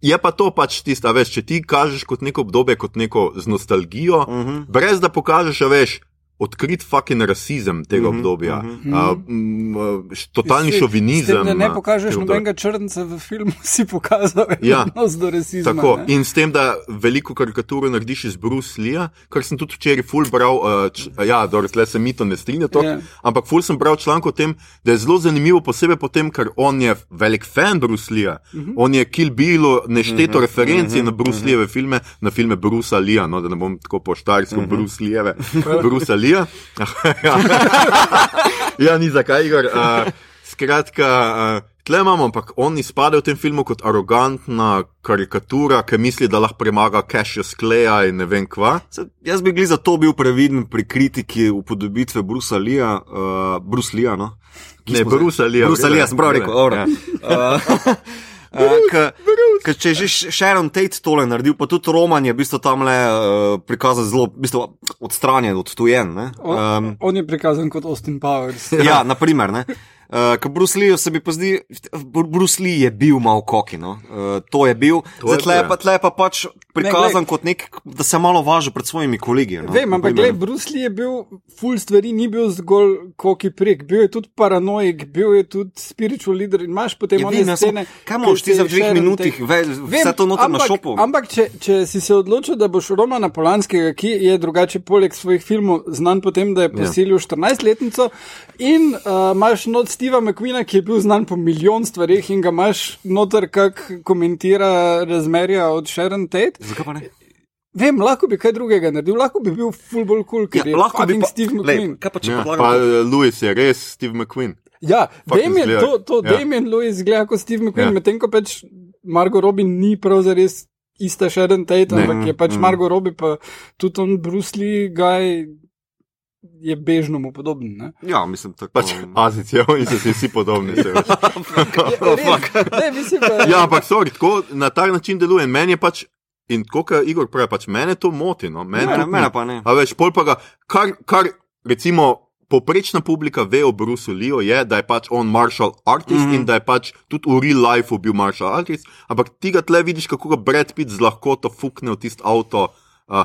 je pa to pač tisto, a veš, če ti kažeš kot neko obdobje, kot neko z nostalgijo, uh Mhm. -huh. brez da pokažeš, a veš, odkrit fucking rasizem tega Mhm, -huh, obdobja, mhm. -huh. uh, totalni S- šovinizem. Tem, da ne pokažeš nobenega črnca v filmu, si pokazal Ja. odnos do rasizma. Tako, ne. in s tem, da veliko karikaturo narediš iz Bruce Lee, kar sem tudi včeraj ful bral, uh, č, ja, dobro, tle se mi to ne strinja, to, Ja. ampak ful sem bral članek o tem, da je zelo zanimivo, posebej potem, ker on je velik fan Bruce Lee, uh Mhm. -huh. on je Kill Billu nešteto uh -huh, referenci mhm, -huh, na Bruce Leeve filme, na filme Brucea Lee, no, da ne bom tako po štarsko uh -huh. Bruce Leeve, Brucea Lee. Lija. ja. ja, ni zakaj, Igor. Uh, skratka, uh, tle imamo, ampak on izpade v tem filmu kot arogantna karikatura, ki misli, da lahko premaga Cassius Kleja in ne vem kva. Se, jaz bi bil zato bil previden pri kritiki upodobitve Brusa Lija, uh, Bruce Lija. No? Ne, Brusa Lija. Brusa Lija, sem prav rekel. Ja. Uh, Uh, če je že Sharon Tate tole naredil, pa tudi Roman je v bistvu tam le uh, prikazan zelo v bistvu odstranjen, odtujen. Um, on, on je prikazan kot Austin Powers. ja, naprimer. Ne? Uh, Ker Bruce Lee se mi pa zdi, Bruce Lee je bil malo kokino. Uh, to je bil, zdaj tle, pa, tle pa pač prikazan ne, kot nek, da se malo važi pred svojimi kolegi. No? Vem, ampak gled, Bruce Lee je bil full stvari, ni bil zgolj koki prek, bil je tudi paranoik, bil je tudi spiritual leader in imaš potem ja, one vem, scene. Kaj moraš ti za dveh minutih, vse to noter na šopu? Ampak, če, če si se odločil, da boš Romana Polanskega, ki je drugače poleg svojih filmov znan potem, da je ja. posilil ja. 14-letnico in uh, imaš not Steva McQueena, ki je bil znan po milijon stvarih in ga imaš noter, kak komentira razmerja od Sharon Tate. Zakaj pa ne? Vem, lahko bi kaj drugega naredil, lahko bi bil fullball cool, ker ja, je lahko bil Steve McQueen. Lej, pa če ja, pa Louis je res Steve McQueen. Ja, Damien, to, to ja. Damien Louis gleda kot Steve McQueen, ja. medtem ko pač Margot Robin ni prav zares ista Sharon Tate, ampak je pač mm. Margot Robin, pa tudi on Bruce Lee, guy. Je bežno mu podoben. Ne? Ja, mislim, da pač Azici, oni so si vsi podobni. Se ja, ne, ja, ampak sorry, tako na tak način deluje. Meni je pač In kot je Igor pravi, pač mene to moti. No? Mene, ne, mene pa ne. A veš, pol pa ga, kar, kar recimo. Poprečna publika ve o Brusu Leo, je, da je pač on martial artist mm -hmm. in da je pač tudi v real life bil martial artist, ampak ti ga tle vidiš, kako ga Brad Pitt z lahkoto fukne v tisto avto. Uh,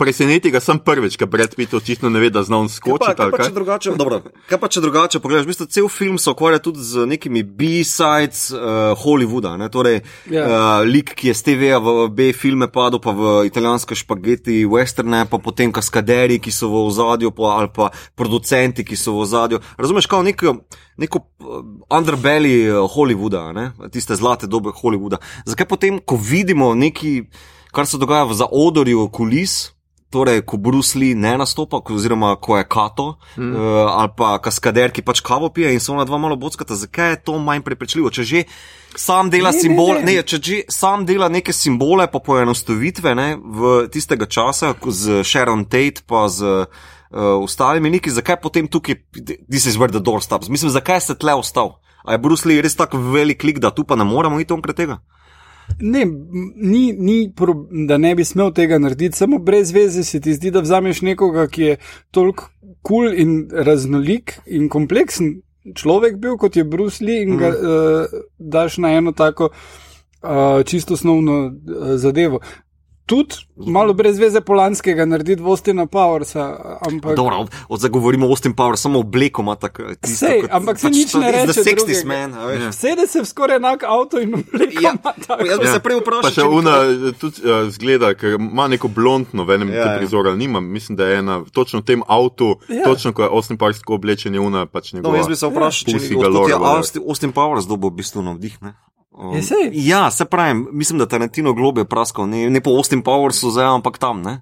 preseneti ga sem prvič, ker Brad Pitt očitno ne ve, da zna on skočiti. Kaj, kaj, kaj, drugače, dobro, kaj pa če drugače pogledaš? V bistvu cel film se ukvarja tudi z nekimi B-sides uh, Hollywooda. Ne? Torej, yeah. Ja. uh, lik, ki je z TV-ja v B-filme padel, pa v italijanske špageti, westerne, pa potem kaskaderi, ki so v ozadju, ali pa producenti, ki so v ozadju. Razumeš, kao neko, neko underbelly Hollywooda, ne? tiste zlate dobe Hollywooda. Zakaj potem, ko vidimo neki kar se dogaja v zaodorju kulis. Torej, ko Bruce Lee ne nastopa, oziroma ko je Kato mm. uh, ali pa kaskader, ki pač kavo pije in so ona dva malo bockata, zakaj je to manj prepričljivo? Če že sam dela ne, simbole, ne, ne. Ne, če že sam dela neke simbole, pa poenostavitve ne, v tistega časa z Sharon Tate, pa z uh, ostalimi neki, zakaj potem tukaj, this is where the door stops. Mislim, zakaj se tle ostal? A je Bruce Lee res tako velik lik, da tu pa ne moremo iti onkraj tega? Ne, ni, ni pro, da ne bi smel tega narediti, samo brez veze se ti zdi, da vzameš nekoga, ki je toliko kul cool in raznolik in kompleksen človek bil, kot je Bruce Lee, in ga uh, daš na eno tako uh, čisto osnovno uh, zadevo tudi malo brez veze polanskega narediti Vostina Powersa. Ampak... Dobro, od zdaj govorimo o Vostin Powers, samo obleko ima tako. Sej, ampak se pač nič ne reče. Sexy man. Ja. Sede se v skoraj enak avto in obleko. Ja. Jaz bi ja. se prej vprašal. Pa še una tudi uh, zgleda, ker ima neko blondno v enem ja, prizoru, ali nima. Mislim, da je ena točno v tem avtu, ja. točno ko je Austin Powers tako oblečen, je una pač njegova. No, jaz bi se vprašal, ja. če je Austin Powers dobil v bistvu navdih. Um, je ja, se pravi, mislim, da Tarantino globe praskal, ne, ne po Austin Powersu, zdaj ampak tam. Ne?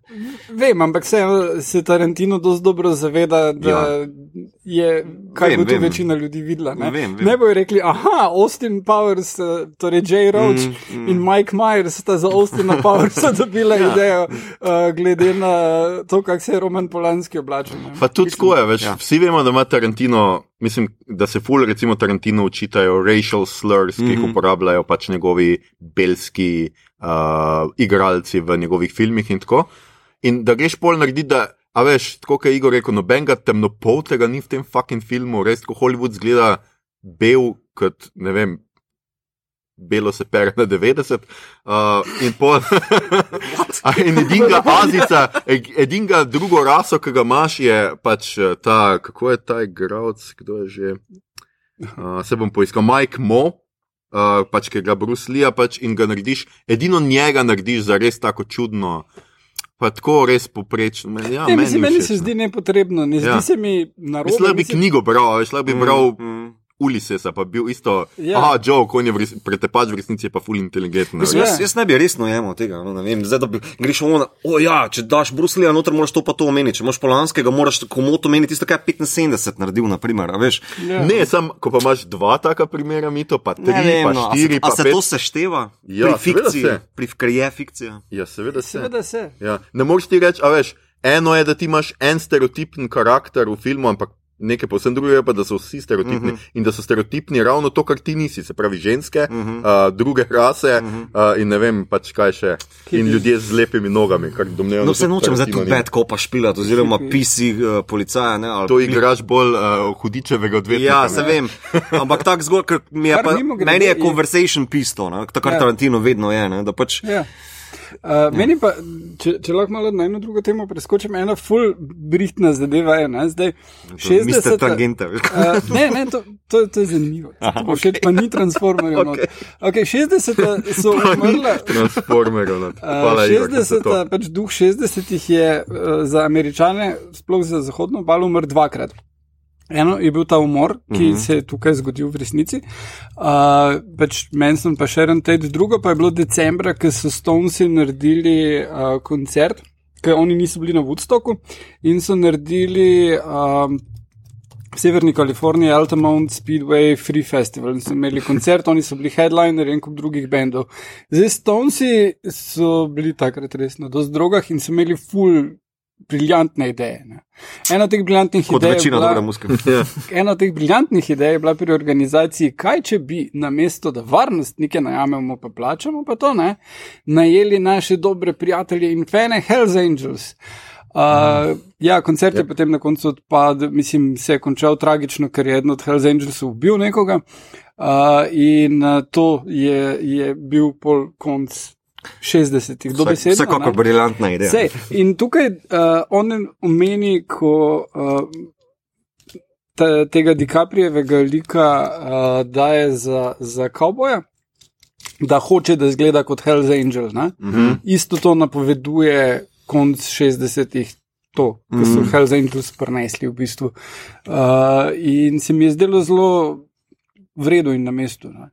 Vem, ampak se, se Tarantino dosti dobro zaveda, da ja. Je, kaj vem, bo tu večina ljudi videla. Ne, vem, vem. ne bojo rekli, aha, Austin Powers, eh, torej J. Roach mm, mm. in Mike Myers sta za Austina Powersa dobila ja. idejo, uh, glede na to, kako se je Roman Polanski oblačil. Pa tudi tako je, več, ja. vsi vemo, da ima Tarantino. Mislim, da se ful, recimo, Tarantino učitajo racial slurs, ki jih mm -hmm. uporabljajo pač njegovi belski uh, igralci v njegovih filmih in tako. In da greš pol narediti, da, a veš, tako kot je Igor rekel, nobenega temnopoltega ni v tem fucking filmu, res, ko Hollywood zgleda bel kot, ne vem, belo se pere na 90. Uh, in pol, in edinga azica, edinga drugo raso, ki ga imaš, je pač uh, ta, kako je ta igralec, kdo je že. Uh, se bom poiskal, Mike Mo, uh, pač ki ga Bruce Lee pač in ga narediš, edino njega narediš za res tako čudno. Pa tako res poprečno. Ja, ne, meni, meni se zdi nepotrebno, ne zdi ja. se mi naročiti. Slab bi knjigo bral, slab bi bral. Mm, mm Ulisesa, pa bil isto. Ja. Aha, Joe, ko on je v res- pretepač v resnici, je pa ful inteligenten. Mislim, Ja. jaz, jaz ne bi resno jemal tega. No, vem, zdaj, da bi, greš v ono, o ja, če daš Bruslija noter, moraš to pa to omeniti. Če imaš Polanskega, moraš komoto omeniti tisto, kar je 75 naredil, naprimer, a veš. Ja. Ne, sam, ko pa imaš dva taka primera, mito, pa tri, Ne vem, pa no, a štiri, se, a pa se pet. to sešteva? Ja, pri fikciji, se. pri ker je fikcija. Ja, seveda se. Seveda se. Ja. Ne moreš ti reči, a veš, eno je, da ti imaš en stereotipen karakter v filmu, ampak nekaj povsem drugega pa, da so vsi stereotipni uh Mhm. -huh. in da so stereotipni ravno to, kar ti nisi, se pravi ženske, uh. -huh. uh, druge rase uh -huh. uh, in ne vem pač kaj še. In ljudje z lepimi nogami, kar domnevam. No, se nočem zdaj tu bed kopa špilati, oziroma pisi uh, policaja. Ne, ali To igraš bolj uh, hudičevega odvetnika. Ja, ne. se vem. Ampak tako zgolj, ker mi je Kar pa, meni je conversation pisto, ne, to kar Ja. Tarantino vedno je. Ne, da pač, Ja. Uh, meni pa, če, če lahko malo na eno drugo temo preskočim, ena full brihtna zadeva je, ne, zdaj Mister 60. Tangente. Uh, ne, ne, to, to, to je zanimivo. Aha, okay. Všeč pa ni transformerjev. Okay. Okay. Okay, 60 so umrla. Transformerov. Hvala, Uh, si 60, to. pač duh 60 je uh, za američane, sploh za zahodno obalo, umrl dvakrat. Eno je bil ta umor, ki uh -huh. se je tukaj zgodil v resnici, uh, pač Manson pa Sharon Tate, drugo pa je bilo decembra, ko so Stonesi naredili uh, koncert, ker oni niso bili na Woodstocku in so naredili um, v Severni Kaliforniji Altamont Speedway Free Festival in so imeli koncert, oni so bili headliner in kup drugih bendov. Zdaj Stonesi so bili takrat res na dosti drogah in so imeli full briljantne ideje. Ne. Ena od teh briljantnih Kot idej je večina bila- dobre muske. Ja. Ena od teh briljantnih idej je bila pri organizaciji, kaj če bi na mesto, da varnostnike najamemo, pa plačamo, pa to ne, najeli naše dobre prijatelje in fene Hells Angels. Uh, ja, koncert je Yep. potem na koncu odpadel, mislim, se je končal tragično, ker je eden od Hells Angelsov ubil nekoga. Uh, in to je, je bil pol konc 60-ih, dobesedno. ne. Vsekakor briljantna ideja. Sej, in tukaj uh, on omeni, ko uh, ta, tega DiCaprijevega lika uh, daje za, za kavboja, da hoče, da izgleda kot Hells Angel. Mhm. -huh. Isto to napoveduje konc 60-ih. To, ko so Mhm. Hells Angels prenesli v bistvu. Uh, in se mi je zdelo zelo vredno in na mestu. ne.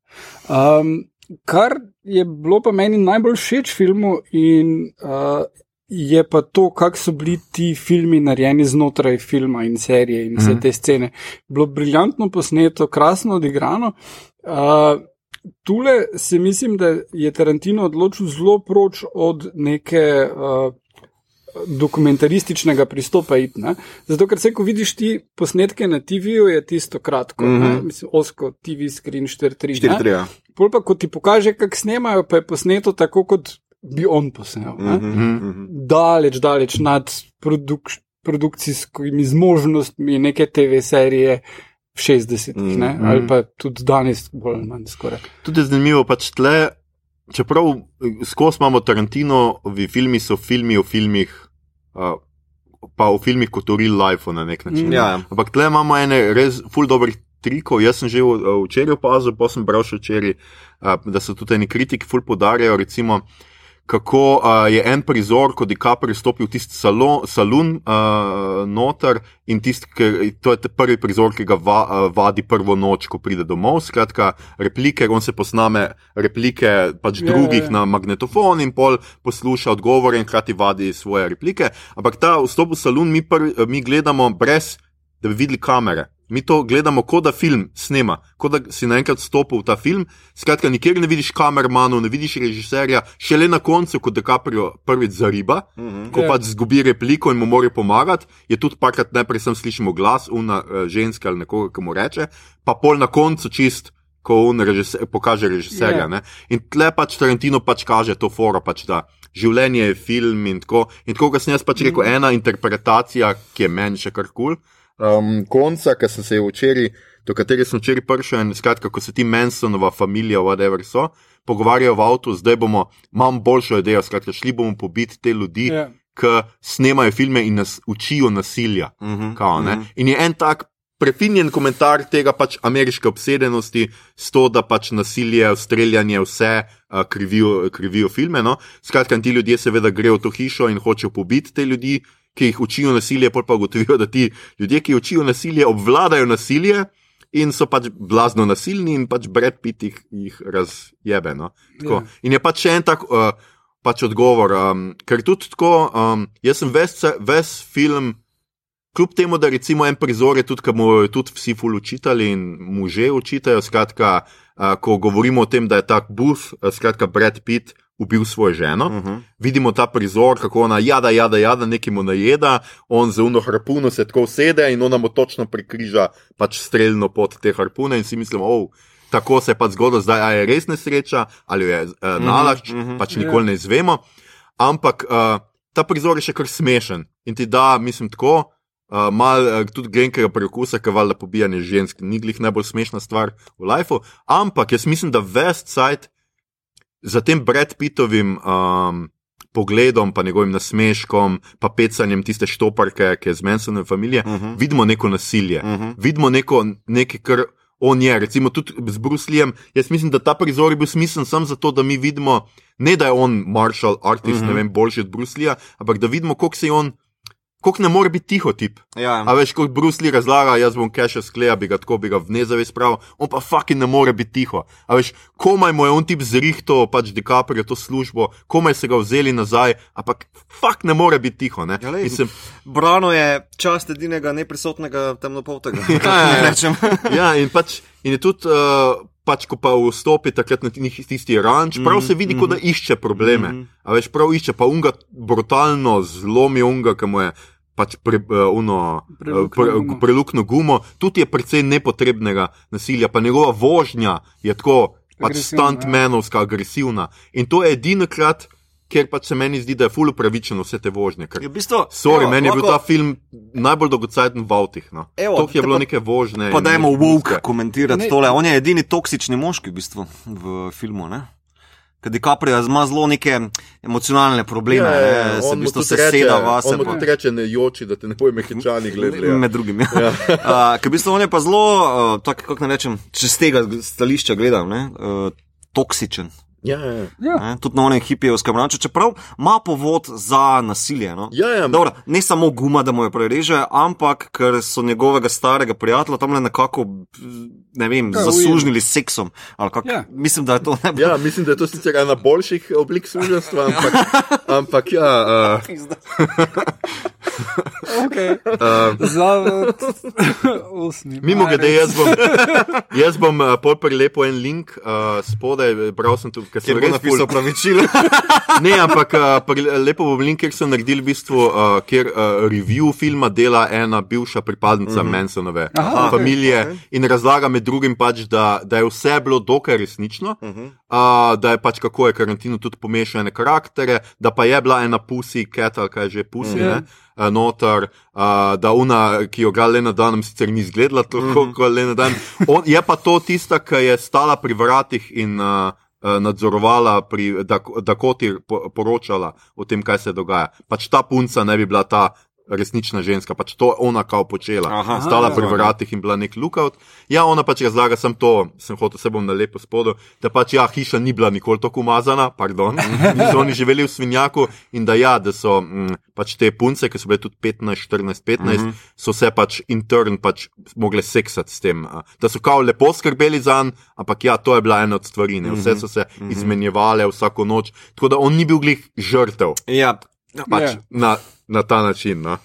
Um, kar je bilo pa meni najbolj všeč v filmu, in uh, je pa to, kako so bili ti filmi narejeni znotraj filma in serije in vse Mhm. te scene. Bilo briljantno posneto, krasno odigrano. Uh, tule se mislim, da je Tarantino odločil zelo proč od neke. Uh, Dokumentarističnega pristopa, iti, ne. zato ker se, ko vidiš ti posnetke na TV-ju, je tisto kratko, mm. -hmm. mislim, osko TV screen 4.3. 4-3. ja. Pol pa, ko ti pokaže, kako snemajo, pa je posneto tako, kot bi on posnel. Mm -hmm. Daleč, daleč nad produk produkcijskimi zmožnostmi neke TV serije v 60-ih, mm. -hmm. ali pa tudi danes, bolj ali manj skoraj. Tudi je zanimivo, pač tle, čeprav eh, skozi imamo Tarantino, v filmi so filmi o filmih, uh, pa o filmih kot o real life na nek način. Mm. Ja. Ampak tle imamo ene res full dobrih trikov. Jaz sem že v- včeraj opazil, pa sem bral še včeraj, uh, da so tudi neki kritiki full podarjajo, recimo. Kako uh, je en prizor, ko DiCaprio stopi v tisti salo, salon uh, noter in tist, ki, to je prvi prizor, ki ga va, uh, vadi prvo noč, ko pride domov. Skratka, replike, on se posname replike pač Ja, drugih ja. na magnetofon in pol posluša odgovore in hkrati vadi svoje replike. Ampak ta vstop v salon mi, prvi, mi gledamo brez, da bi videli kamere. Mi to gledamo, kot da film snema, kot da si naenkrat stopil v ta film. Skratka, nikjer ne vidiš kamermanov, ne vidiš režiserja, šele na koncu, ko DiCaprio prvič zariba, Mhm. ko Ja. pač zgubi repliko in mu mora pomagati, je tudi parkrat najprej sem slišimo glas, una uh, ženska ali nekoga, ki mu reče, pa pol na koncu čist. Ko on režiser, pokaže režiserja. Ja. Yeah. In tle pač Tarantino pač kaže to foro, pač, da življenje je film in tako. In tako, kot sem jaz pač rekel, mm. ena interpretacija, ki je meni še kar kul. Cool. Um, konca, ki sem se včeraj, do katere sem včeraj prišel, in skratka, ko se ti Mansonova familija, whatever so, pogovarjajo v avtu, zdaj bomo, imam boljšo idejo, skratka, šli bomo pobiti te ljudi, Ja. ki snemajo filme in nas učijo nasilja. Mhm. Kao, ne? Mhm. In je en tak prefinjen komentar tega pač ameriške obsedenosti s to, da pač nasilje, streljanje, vse uh, krivijo, krivijo filme. No? Skratka, ti ljudje seveda grejo v to hišo in hočejo pobiti te ljudi, ki jih učijo nasilje, pol pa ugotovijo, da ti ljudje, ki učijo nasilje, obvladajo nasilje. in so pač blazno nasilni in pač Brad Pitt jih, jih razjebe. No? Tako. Ja. In je pač še en tak uh, pač odgovor, um, ker tudi tako, um, jaz sem ves, ves film. Kljub temu, da recimo en prizor je tudi, ki mu jo tudi vsi ful učitelji in mu že učitajo, skratka, uh, ko govorimo o tem, da je tak Booth, uh, skratka, Brad Pitt ubil svojo ženo, uh -huh. vidimo ta prizor, kako ona jada, jada, jada, nekaj mu najeda, on z uno harpuno se tako usede in ona mu točno prikriža pač streljno pot te harpune in si mislimo, oh, tako se je pač zgodilo, zdaj je res nesreča ali je uh, nalašč, uh -huh. pač nikoli ne izvemo. Ampak uh, ta prizor je še kar smešen in ti da, mislim, tako. Uh, mal uh, tudi grenkega prekusa, ki valjda pobijanje žensk, ni glih najbolj smešna stvar v lifeu, ampak jaz mislim, da West Side za tem Brad Pittovim um, pogledom, pa njegovim nasmeškom, pa pecanjem tiste štoparke, ki je z Mansonove familije, uh Mhm. -huh. vidimo neko nasilje, uh Mhm. -huh. vidimo neko, nekaj, kar on je. Recimo tudi z Brusljem. Jaz mislim, da ta prizor je bil smiseln samo zato, da mi vidimo, ne da je on martial artist, uh Mhm. -huh. ne vem, boljši od Bruslja, ampak da vidimo, koliko se je on. Kako ne more biti tiho tip. Ja. A veš, kot Bruce Lee razlaga, jaz bom keša skleja, bi ga tako, bi ga v nezavest spravil, on pa fucking ne more biti tiho. A veš, komaj mu je on tip zrihto, pač DiCaprio to službo, komaj se ga vzeli nazaj, ampak fuck ne more biti tiho. Ne? Ja, lej, Mislim, Brano je čast edinega neprisotnega temnopoltega. Ja, ja. Rečem. ja, in, pač, in je tudi, uh, pač, ko pa vstopi takrat na ti- tisti ranč, prav se vidi, kot da išče probleme. Mhm. A veš, prav išče, pa unga brutalno zlomi unga, ki mu je. Pač pre, uh, uno, Preluknjo pre, gumo. prelukno gumo, tudi je precej nepotrebnega nasilja, pa njegova vožnja je tako, pač ja. stuntmenovska, agresivna. In to je edino krat, kjer pač se meni zdi, da je ful upravičeno vse te vožnje. Ker Je v bistvu, Sorry, evo, meni je bil lahko- ta film najbolj dolgocajten v avtih. No. Evo, To je bilo pa- neke vožnje. Pa in dajmo woke komentirati Ne. tole. On je edini toksični moški v bistvu v filmu. Ne? Ker DiCaprio ima zelo neke emocionalne probleme, Ja, ja, ja, ne, se on v bistvu se vase. On mu pa- tudi reče, ne joči, da te ne bojo mehčani gledali. Ja. Med drugim. Ja. Ja. uh, Ker v bistvu on je pa zelo, uh, tako kako ne rečem, če z tega stališča gledam, ne, uh, toksičen. Ja, ja. Ja. Ne, tudi na onem hipijevskem ranču, čeprav ima povod za nasilje. No. Ja, ja. Dobro, ne samo guma, da mu jo prereže, ampak ker so njegovega starega prijatelja tam nekako, ne vem, Ja, zasužnili s seksom. ali kak- Ja. Mislim, da je to najbolj. Ja, mislim, da je to sicer ena boljših oblik suženstva, ampak, ampak ja. Uh, Okay. uh, Zavod, osmi. Mimo grede, jaz bom, jaz bom uh, pol prelepo en link uh, spodaj, bral sem tu, ker sem Ker res napisal pravičilo. Ne, ampak uh, lepo bom link, ker so naredili v bistvu, uh, kjer uh, review filma dela ena bivša pripadnica mm -hmm. Mansonove Aha, familije okay. in razlaga med drugim pač, da, da je vse bilo dokaj resnično, uh -huh. uh, da je pač kako je karantino tudi pomešane karaktere, da pa je bila ena pusi, cat ali kaj že pusi. Ja. Mm -hmm. Notar, uh, da una, ki jo ga le na dan, sicer ni izgledala tako, mm -hmm. kot le na dan. On, je pa to tista, ki je stala pri vratih in uh, uh, nadzorovala, pri, da, da kot je po, poročala o tem, kaj se dogaja. Pač ta punca ne bi bila ta resnična ženska, pač to je ona kao počela. Aha. stala Aha, pri vratih in bila nek lookout. Ja, ona pač razlaga, sem to, sem hotel, se bom na lepo spodu, da pač ja, hiša ni bila nikoli tako umazana, pardon, in so oni živeli v svinjaku in da ja, da so mm, pač te punce, ki so bile tudi 15, 14, 15, uh -huh. so se pač intern pač mogle seksati s tem, a, da so kao lepo skrbeli za njega, ampak ja, to je bila ena od stvari, ne. vse so se izmenjevale vsako noč, tako da on ni bil glih žrtev. ja, Pač Ja. yeah. na, na ta način. No.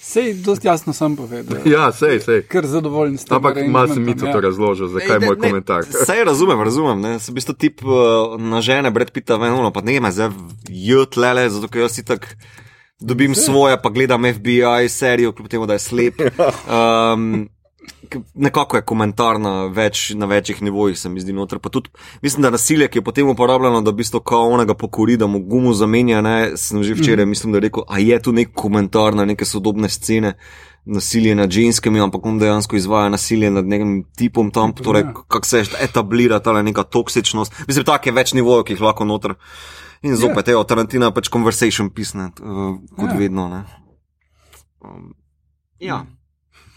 Sej, dosti jasno sem povedal. Ja, sej, sej. Ker zadovoljen s tem. Ampak malo sem mi to razložil, zakaj je moj komentar. Sej razumem, razumem. Ne? Se v bistvu tip uh, na žene, Brad Pitta, veno, pa ne zdaj jutlele, zato ker jaz si tak. Dobim svoje, pa gledam FBI serijo, kljub temu, da je slep. Um, nekako je komentar na, več, na večjih nivojih, se mi zdi noter. Pa tudi, mislim, da nasilje, ki je potem uporabljeno, da v bistvu kao onega pokori, da mu gumo zamenja, ne, sem že včeraj, mislim, da je rekel, a je tu nek komentar na neke sodobne scene. Nasilje nad ženskami, ampak on dejansko izvaja nasilje nad nekim tipom tam, torej kako se etablira ta neka toksičnost. Mislim, tako je več nivojev, ki jih lahko noter. In zopet, yeah. Tarantina pač conversation pisne, uh, kot Ja. yeah. vedno. Ne. Um, ja.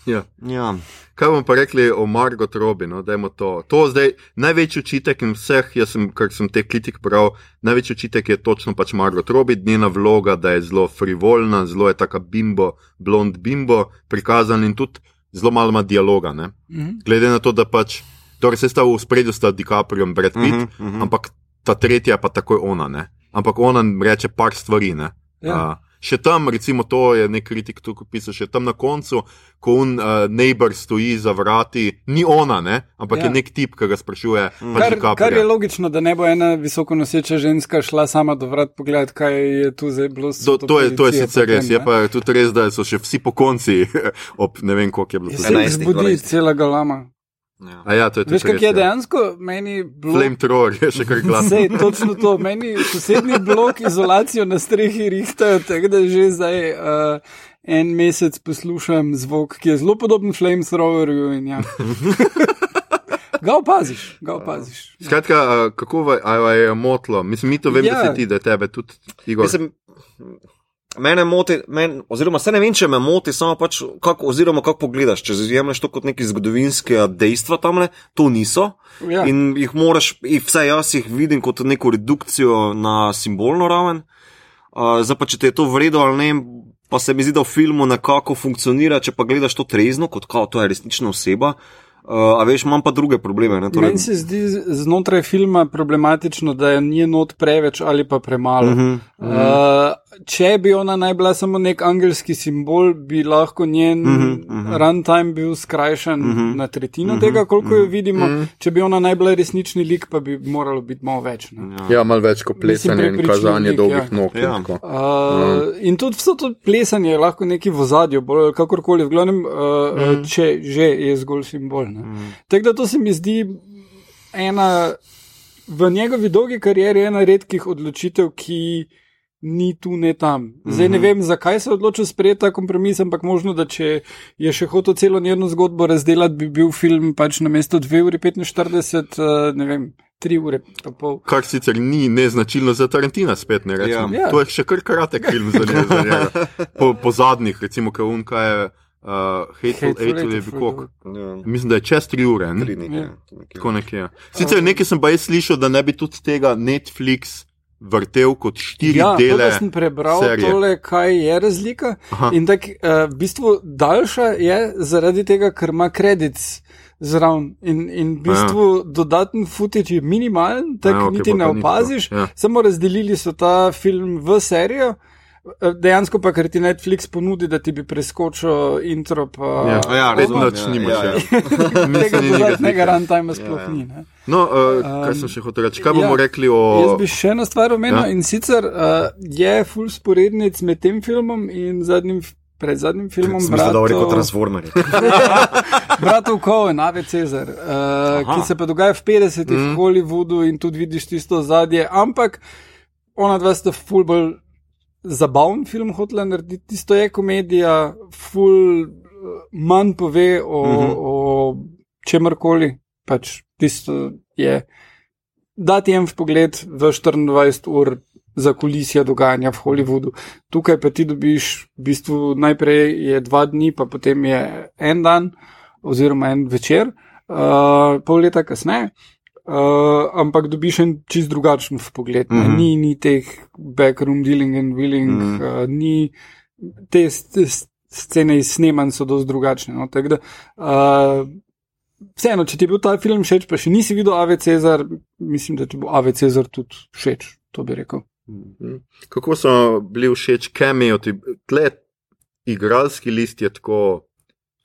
Ja. ja. Kaj bomo pa rekli o Margot Robbie? No? To. to zdaj največji očitek in vseh, jaz sem, kar sem te kritik bral, največji očitek je točno pač Margot Robbie, njena vloga, da je zelo frivolna, zelo je taka bimbo, blond bimbo prikazana in tudi zelo malo ima dialoga. Ne? Mhm. Glede na to, da pač, torej se sta v spredju sta DiCaprio in Brad Pitt, Mhm, mhm. ampak ta tretja pa takoj ona. Ne? Ampak ona reče par stvari. Ne? Ja. Uh, še tam, recimo, to je nek kritik tukaj pisal, še tam na koncu, ko un uh, neighbor stoji za vrati, ni ona, ne? ampak ja. Je nek tip, ki ga sprašuje. Mm. Pač Kar, kar je logično, da ne bo ena visoko noseča ženska šla sama do vrat pogledat, kaj je tu zdaj bilo. s To, to, je, to je sicer potem, res, je pa tudi res, da so še vsi po konci, ob ne vem, koliko je bilo Je se 11, zbudi 12. cela galama. Ja. A ja, to je tudi Veš, kak res, je ja. dejansko meni blok. Flamethrower je še kar glasno. Sej, točno to. Meni sosednji blok izolacijo na strehi rihtajo, tako da že zdaj uh, en mesec poslušam zvok, ki je zelo podoben flamethrowerju. in Ja. Ga opaziš, ga opaziš. Skratka, a, kako je motlo? Mislim, mi to vemo, ja. da Ja. si ti, da tebe tudi Igor. Mislim, mene moti, men, oziroma se ne vem, če me moti, samo pač, kako, oziroma kako pogledaš. Če jemliš to kot neki zgodovinske dejstva tam, ne, to niso. Ja. In jih moraš, jih vsaj jaz jih vidim kot neko redukcijo na simbolno raven. Uh, zdaj pa, če te je to vredno ali ne, pa se mi zdi, da v filmu nekako funkcionira, če pa gledaš to trezno, kot kao, to je resnična oseba. Uh, a veš, imam pa druge probleme. Ne, Torej, Meni se zdi znotraj filma problematično, da je ni not preveč ali pa premalo. Uh -huh, uh -huh. uh, če bi ona naj bila samo nek angelski simbol, bi lahko njen uh -huh, uh -huh. runtime bil skrajšan uh -huh, na tretjino uh -huh, tega, koliko jo vidimo. Uh -huh. Če bi ona naj bila resnični lik, pa bi moralo biti malo več. Ne? Ja, malo več kot plesanje in prepričljiv kazanje lik, dolgih ja. nog. in Ja. Uh, in tudi vse to plesanje je lahko neki v zadju, bolj kakorkoli, v glavnem, uh, mm. če že je zgolj simbol. Mm. Tako da to se mi zdi ena v njegovi dolgi karieri ena redkih odločitev, ki ni tu, ne tam. Zdaj ne vem, zakaj se je odločil sprejeti ta kompromis, ampak možno, da če je še hotel celo njeno zgodbo razdelati, bi bil film pač na mesto 2 uri 45, uh, ne vem, 3 ure pa pol. Kar sicer ni neznačilno za Tarantina, spet ne rečem. Ja. Ja. To je še kar kratek film za njega. Po, po zadnjih, recimo, kaj unka je uh, Hateful, Hateful Hateful Eight, koliko. Ja, Mislim, da je čez tri ure. Ne? tri nekaj. Ja. nekaj. Tako nekje. Sicer nekaj sem pa jaz slišal, da ne bi tudi tega Netflix vrtel kot štiri Ja, to, dele. da sem prebral serije. tole, kaj je razlika. Aha. In tako, uh, v bistvu daljša je zaradi tega, ker ima kredit zraven. In, in v bistvu ja. dodaten footage je minimalen, tako Ja, ja, okay, niti ne opaziš. Ja. Samo razdelili so ta film v serijo. Eh, Dejansko pa, ker ti Netflix ponudi, da ti bi preskočil intro, pa Ja, ja, nič ja, nimaš. ja, Ja, ja. Mislim, tega ni nekaj dodatnega slike. runtime sploh Ja, ja. ni. Ne? No, uh, kaj Um, sem še hotel reči? Kaj bomo ja, rekli o. Jaz bi še eno stvar omenil Ja. in sicer uh, je full sporednic med tem filmom in zadnjim, pred zadnjim filmom. Je kot bratov- Transformer. Bratov Cohen, Ave Cezar, uh, ki se pa dogaja v 50-ih mm. v Hollywoodu in tudi vidiš tisto zadje, ampak ona dva sta full bolj zabaven film hotela narediti, tisto je komedija, full eh, manj pove o, mm. -hmm. o čemrkoli, pač tisto je. Dati en pogled v 24 ur za kulisija dogajanja v Hollywoodu. Tukaj pa ti dobiš, v bistvu najprej je dva dni, pa potem je en dan oziroma en večer, uh, pol leta kasneje. Uh, ampak dobiš en čist drugačen pogled. Mm. -hmm. Ni, ni teh backroom dealing and willing, mm. -hmm. uh, ni te, te scene iz snemanj so dosti drugačne. No? Tako da, uh, vseeno, če ti je bil ta film všeč, pa še nisi videl Ave Cezar, mislim, da ti bo Ave Cezar tudi všeč, to bi rekel. Kako so bili všeč cameo, ti tle igralski list je tako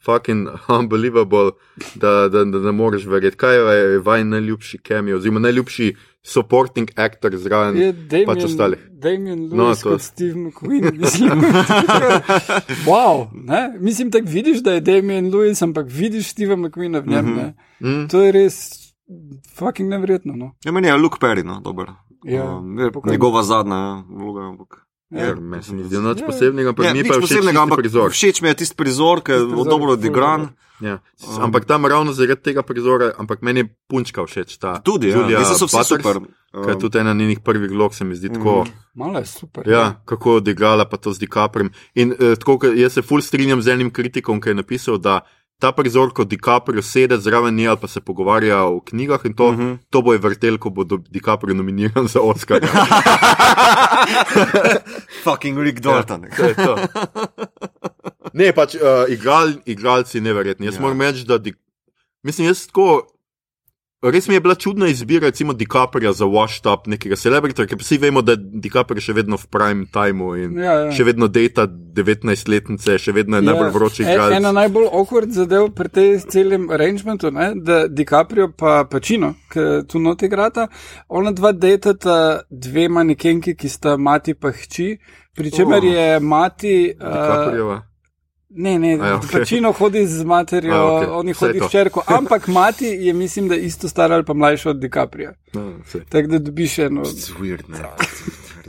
fucking unbelievable, da, da, da ne moreš verjeti. Kaj je vaj najljubši cameo, oziroma najljubši supporting actor zraven? Je pač ostali. Damien Lewis No, no, to- kot Steve McQueen, mislim. wow, ne? mislim, tako vidiš, da je Damien Lewis, ampak vidiš Steva McQueena v njem. Mm -hmm. Mm? To je res fucking nevredno. No? Ja, meni je Luke Perry, no, dober. Ja, Um, je njegova zadnja vloga. Ampak. Ja. Ja, meni se ni zdelo nič Ja. posebnega, ampak Ja, mi nič pa všeč posebnega, ampak prizor. všeč mi je tisti prizor, ki je prizor dobro odigran. dober. Ja. Um. Ampak tam ravno zaradi tega prizora, ampak meni je punčka všeč. Ta Tudi, ja, Julia so vsi Butters, super. Ki je tudi ena njenih prvih vlog, se mi zdi tako. Mhm. Malo je super. Ja, kako je odigrala pa to z DiCapriem. In eh, tako, jaz se ful strinjam z enim kritikom, ki je napisal, da ta prizor, ko DiCaprio sede zraven nje ali pa se pogovarja o knjigah in to, Mhm. uh -huh. to bo je vrtel, ko bo DiCaprio nominiran za Oscar. Fucking Rick Dalton. to je to. Ne, pač uh, igral, igralci neverjetni. Jaz Ja. ja. moram reči, da di, mislim, jaz tako. Res mi je bila čudna izbira, recimo DiCaprio za Washed Up, nekega celebrita, ker vsi vemo, da je DiCaprio še vedno v prime timeu in Ja, ja. še vedno data 19-letnice, še vedno je najbolj vroči E- Ena igralec. najbolj awkward zadev pri tej celem arrangementu, ne, da DiCaprio pa Pacino, ki tu noti igrata, ona dva datata dve manekenki, ki sta mati pa hči, pri čemer Oh. je mati. Uh, DiCapriova. Ne, ne, A ja, okej. Pacino hodi z materjo, A, okej. oni hodi s čerko, ampak mati je, mislim, da isto stara ali pa mlajša od DiCapria. No. Tako da dobiš eno. It's weird, ne.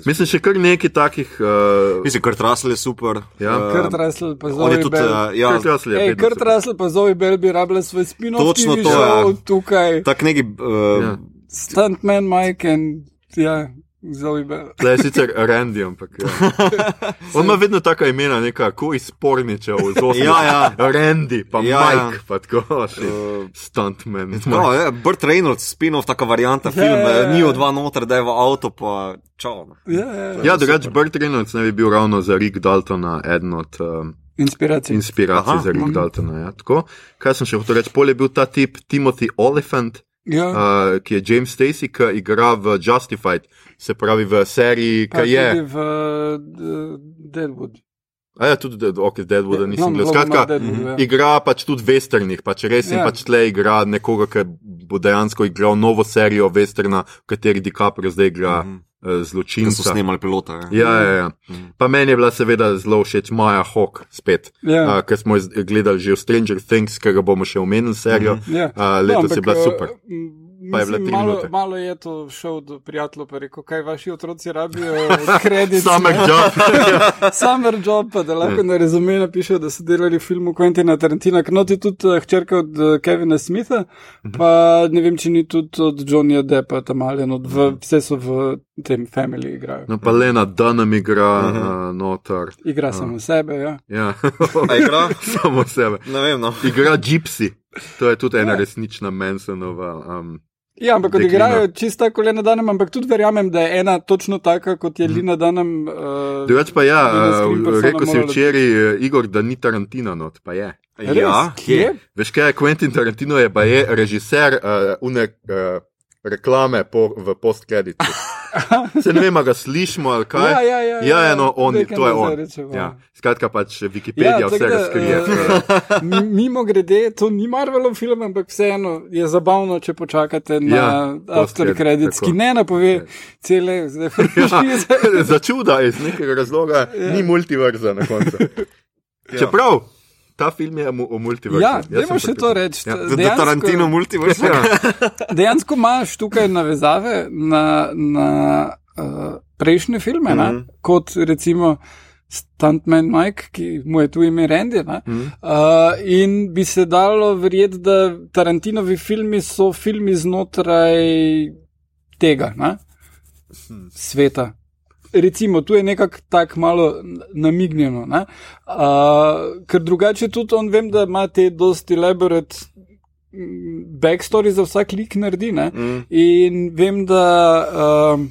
Mislim, še kar nekaj takih. Uh, Mislim, Kurt Russell je super. Ja. Eh, Kurt Russell pa je Zoe tudi, Bell. uh, ja, Kurt Russell je Ej, Kurt. Russell pa Zoe Bell bi rabila svoj spin-off Točno TV to, show ja. tukaj. tak neki. Uh, Ja. Stuntman Mike in ja, Tle je sicer Randy, ampak. Ja. On ima vedno taka imena, neka ko iz porničev, z osem. Ja, ja. Randy, pa Ja, ja, ja. Mike, pa tako še. Uh, Stuntman. No, je, Burt Reynolds, spin-off, taka varianta, Ja, film, ja, ja. ja, ni od dva noter, da je v avto, pa čau. no. Ja, ja, ja. Ja, drugače Burt Reynolds ne bi bil ravno za Rick Daltona eden od um, Inspiracija. inspiracij Aha. za Rick Daltona. Ja, tako. Kaj sem še hotel reči? Pol je bil ta tip Timothy Oliphant, Ja, uh, ki je James Stacy, ki igra v Justified, se pravi v seriji, ki je. tudi v uh, Deadwood. A ja, tudi Dead- ok, Deadwooda Ja, nisem no, gledal. Logan Skratka, Deadwood, ja. igra pač tudi v westernih, pač res in Ja. pač tle igra nekoga, ki bo dejansko igral novo serijo westerna, v kateri DiCaprio zdaj igra Mhm. Uh, Ki so zločinca. snemali pilota. Ja. Ja, ja, ja. Mhm. Pa meni je bila seveda zelo všeč Maja Hawk spet, Ja. uh, ker smo iz- gledali že v Stranger Things, ki ga bomo še omenili serijo. Ja. Uh, letos je bila ampak, super. Uh, Pa je bila mislim, tri malo, minute. malo je to šel do prijateljev, pa je rekel, kaj vaši otroci rabijo, kredit. Summer job. Summer job, pa da lahko na rezume napišejo, da so delali v filmu Quentina Tarantina, ker noti tudi uh, hčerka od uh, Kevina Smitha, pa ne vem, če ni tudi od Johnnyja Deppa tam ali od, v, vse so v tem family igrajo. No, pa Lena Dunham igra uh, noter. Igra samo sebe, ja. Ja, igra? samo sebe. Ne vem, no. Igra Gypsy. To je tudi ena Ja. resnična Mansonova. Um, Ja, ampak Deklina. odigrajo čisto tako Lena Danem, ampak tudi verjamem, da je ena točno taka, kot je Lina Danem. Uh, Drugač pa ja, uh, rekel si včeraj, uh, Igor, da ni Tarantino not, pa je. Ja, Kje? Veš kaj, Quentin Tarantino je pa je režiser uh, une uh, reklame po, v postkreditu. Se ne vem, ga slišimo ali kaj. Ja, ja, ja, ja, ja, no, on, to je on. rečemo. Ja. Skratka, pač Wikipedija ja, vse da, razkrije. eh, mi- Mimo grede, to ni Marvelov film, ampak vseeno je zabavno, če počakate na Ja, after credits, tako. ki ne napove cele zdaj franšize. Za čuda iz nekega razloga Ja. ni multiverza na koncu. Čeprav ta film je o multiverzu. Ja, dajmo še to reči. Ja. Da, da Tarantino multiverse. Ja. Dejansko imaš tukaj navezave na, na uh, prejšnje filme, mm. -hmm. kot recimo Stuntman Mike, ki mu je tu ime Randy. Mm Mhm. -hmm. uh, in bi se dalo verjeti, da Tarantinovi filmi so filmi znotraj tega ne? sveta. Recimo, tu je nekako tako malo namignjeno, ne? uh, ker drugače tudi on vem, da ima te dosti elaborate mm, backstory za vsak lik naredi. Ne? Mm. In vem, da um,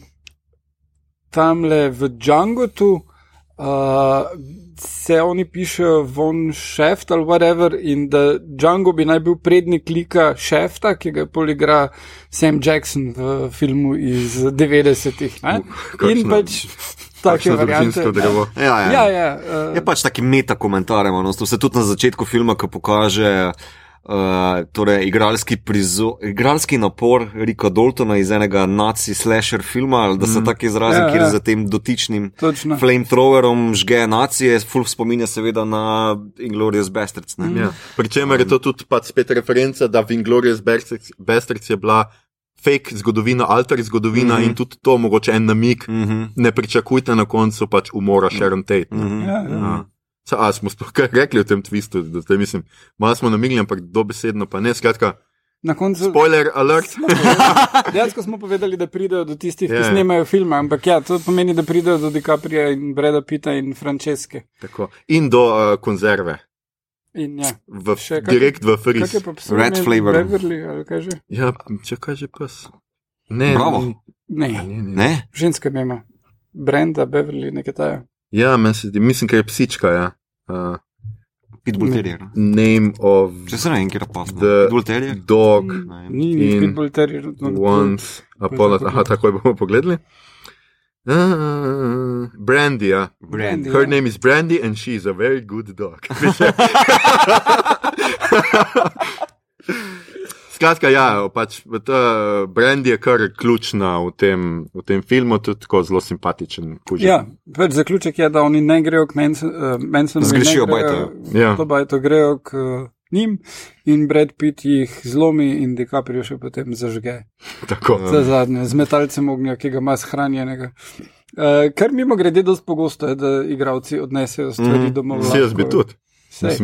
tamle v Džangotu uh, se oni pišejo von Šeft ali whatever, in da Django bi naj bil prednik lika Šefta, ki ga poligra Sam Jackson v filmu iz 90-ih. ne. kakšno- In pač take Kakšno variante. družinsko drevo. Ja, ja. Ja, ja. Uh, Je pač taki meta komentar, no, to se tudi na začetku filma, ki pokaže. Uh, torej, igralski, prizo, igralski napor Rika Daltona iz enega naci-slasher filma, ali da se mm. tako izrazim, Ja, kjer ja. za tem dotičnim Točno. flamethrowerom žge nacije, full spominja seveda na Inglorious Bastards. Ne? Ja. Pričemer je to tudi pač spet referenca, da v Inglorious Bastards- Bastards je bila fake zgodovina, alter zgodovina mm. -hmm. in tudi to mogoče en namik. Mm -hmm. Ne pričakujte na koncu pač umora Sharon Tate. Mm -hmm. Ja, ja. Ja. Sa, a smo sploh kaj rekli o tem twistu, da zdaj mislim, malo smo namigli, ampak dobesedno pa ne. Skratka, Na koncu. spoiler alert. Dejansko smo povedali, da pridejo do tistih, ki Ja. snemajo filme, ampak ja, to pomeni, da pridejo do DiCaprija in Breda Pita in Franceske. Tako. In do uh, konzerve, In ja, v, Še kak- direkt v kaj psa? Red flavor. Beverly, ali kaj že? Ja, če kaže pes. Ne, Bravo. Ne, ne, ne. Ne? ženska ima. Brenda, Beverly, nekaj taja. Ja, meni se zdi, mislim, ker je psička. Ja. Uh, Pitbull Terrier. Name of Če se ne vem, kje je the Pitbull Terrier. dog Ni In pitbull terrier. no, once upon a Aha, takoj bomo pogledali. Uh, Brandy, ja. Brandy, Her ja. name is Brandy and she is a very good dog. Skratka, ja, pač ta Brandy je kar ključna v tem, v tem filmu, tudi tako zelo simpatičen. kužek. Ja, pač zaključek je, da oni ne grejo k eh, Mansonu. Zgrešijo bajto. Ja. To bajto grejo k eh, njim in Brad Pitt jih zlomi in DiCaprio še potem zažge. Tako. Za zadnje, z metalcem ognja, ki ga ima shranjenega. Uh, kar mimo grede, dosti pogosto je, da igravci odnesejo stvari mm, domov. Vsi jaz bi tudi.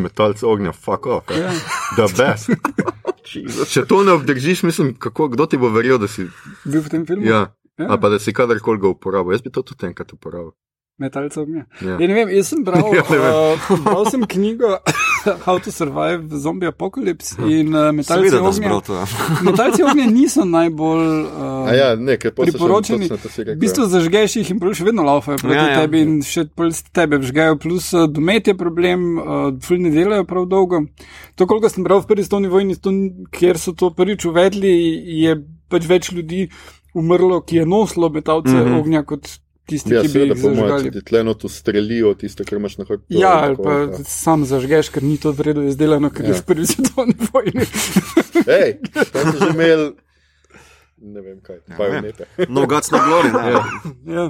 Metalce ognja, fuck off. Ja. Da best. Če to ne obdržiš, mislim, kako, kdo ti bo verjel, da si. Bil v tem filmu? Ja. Ja. Ali pa da si kadarkoli ga uporabil. Jaz bi to tudi enkrat uporabil. Metalce ognja. Ja. Ja, ne vem, jaz sem bral, Ja, uh, bral sem knjigo How to Survive Zombie Apocalypse in uh, metalci Seveda, ognja. to. ja. Metalci ognja niso najbolj. Uh, A ja, ne, priporočeni. V bistvu zažgeš jih in še vedno laufajo proti Ja, ja, ja. tebi in še tebe vžgejo, plus uh, domet je problem, uh, ful ne delajo prav dolgo. To, koliko sem bral v prvi stovni vojni, to, kjer so to prvič uvedli, je pač več ljudi umrlo, ki je nosilo metalce mm. -hmm. ognja kot tisti, Ja, ki bi jih zažgali. ti tleno to strelijo, tisto, kar imaš na hrbtu. Ja, ali pa ja. sam zažgeš, ker ni to vredno izdelano, ker ja. je Ja. v prvi svetovni vojni. Hej, tam so že imeli. Ne vem kaj, Ja, bajonete. No, guts no glory. ne. Ja.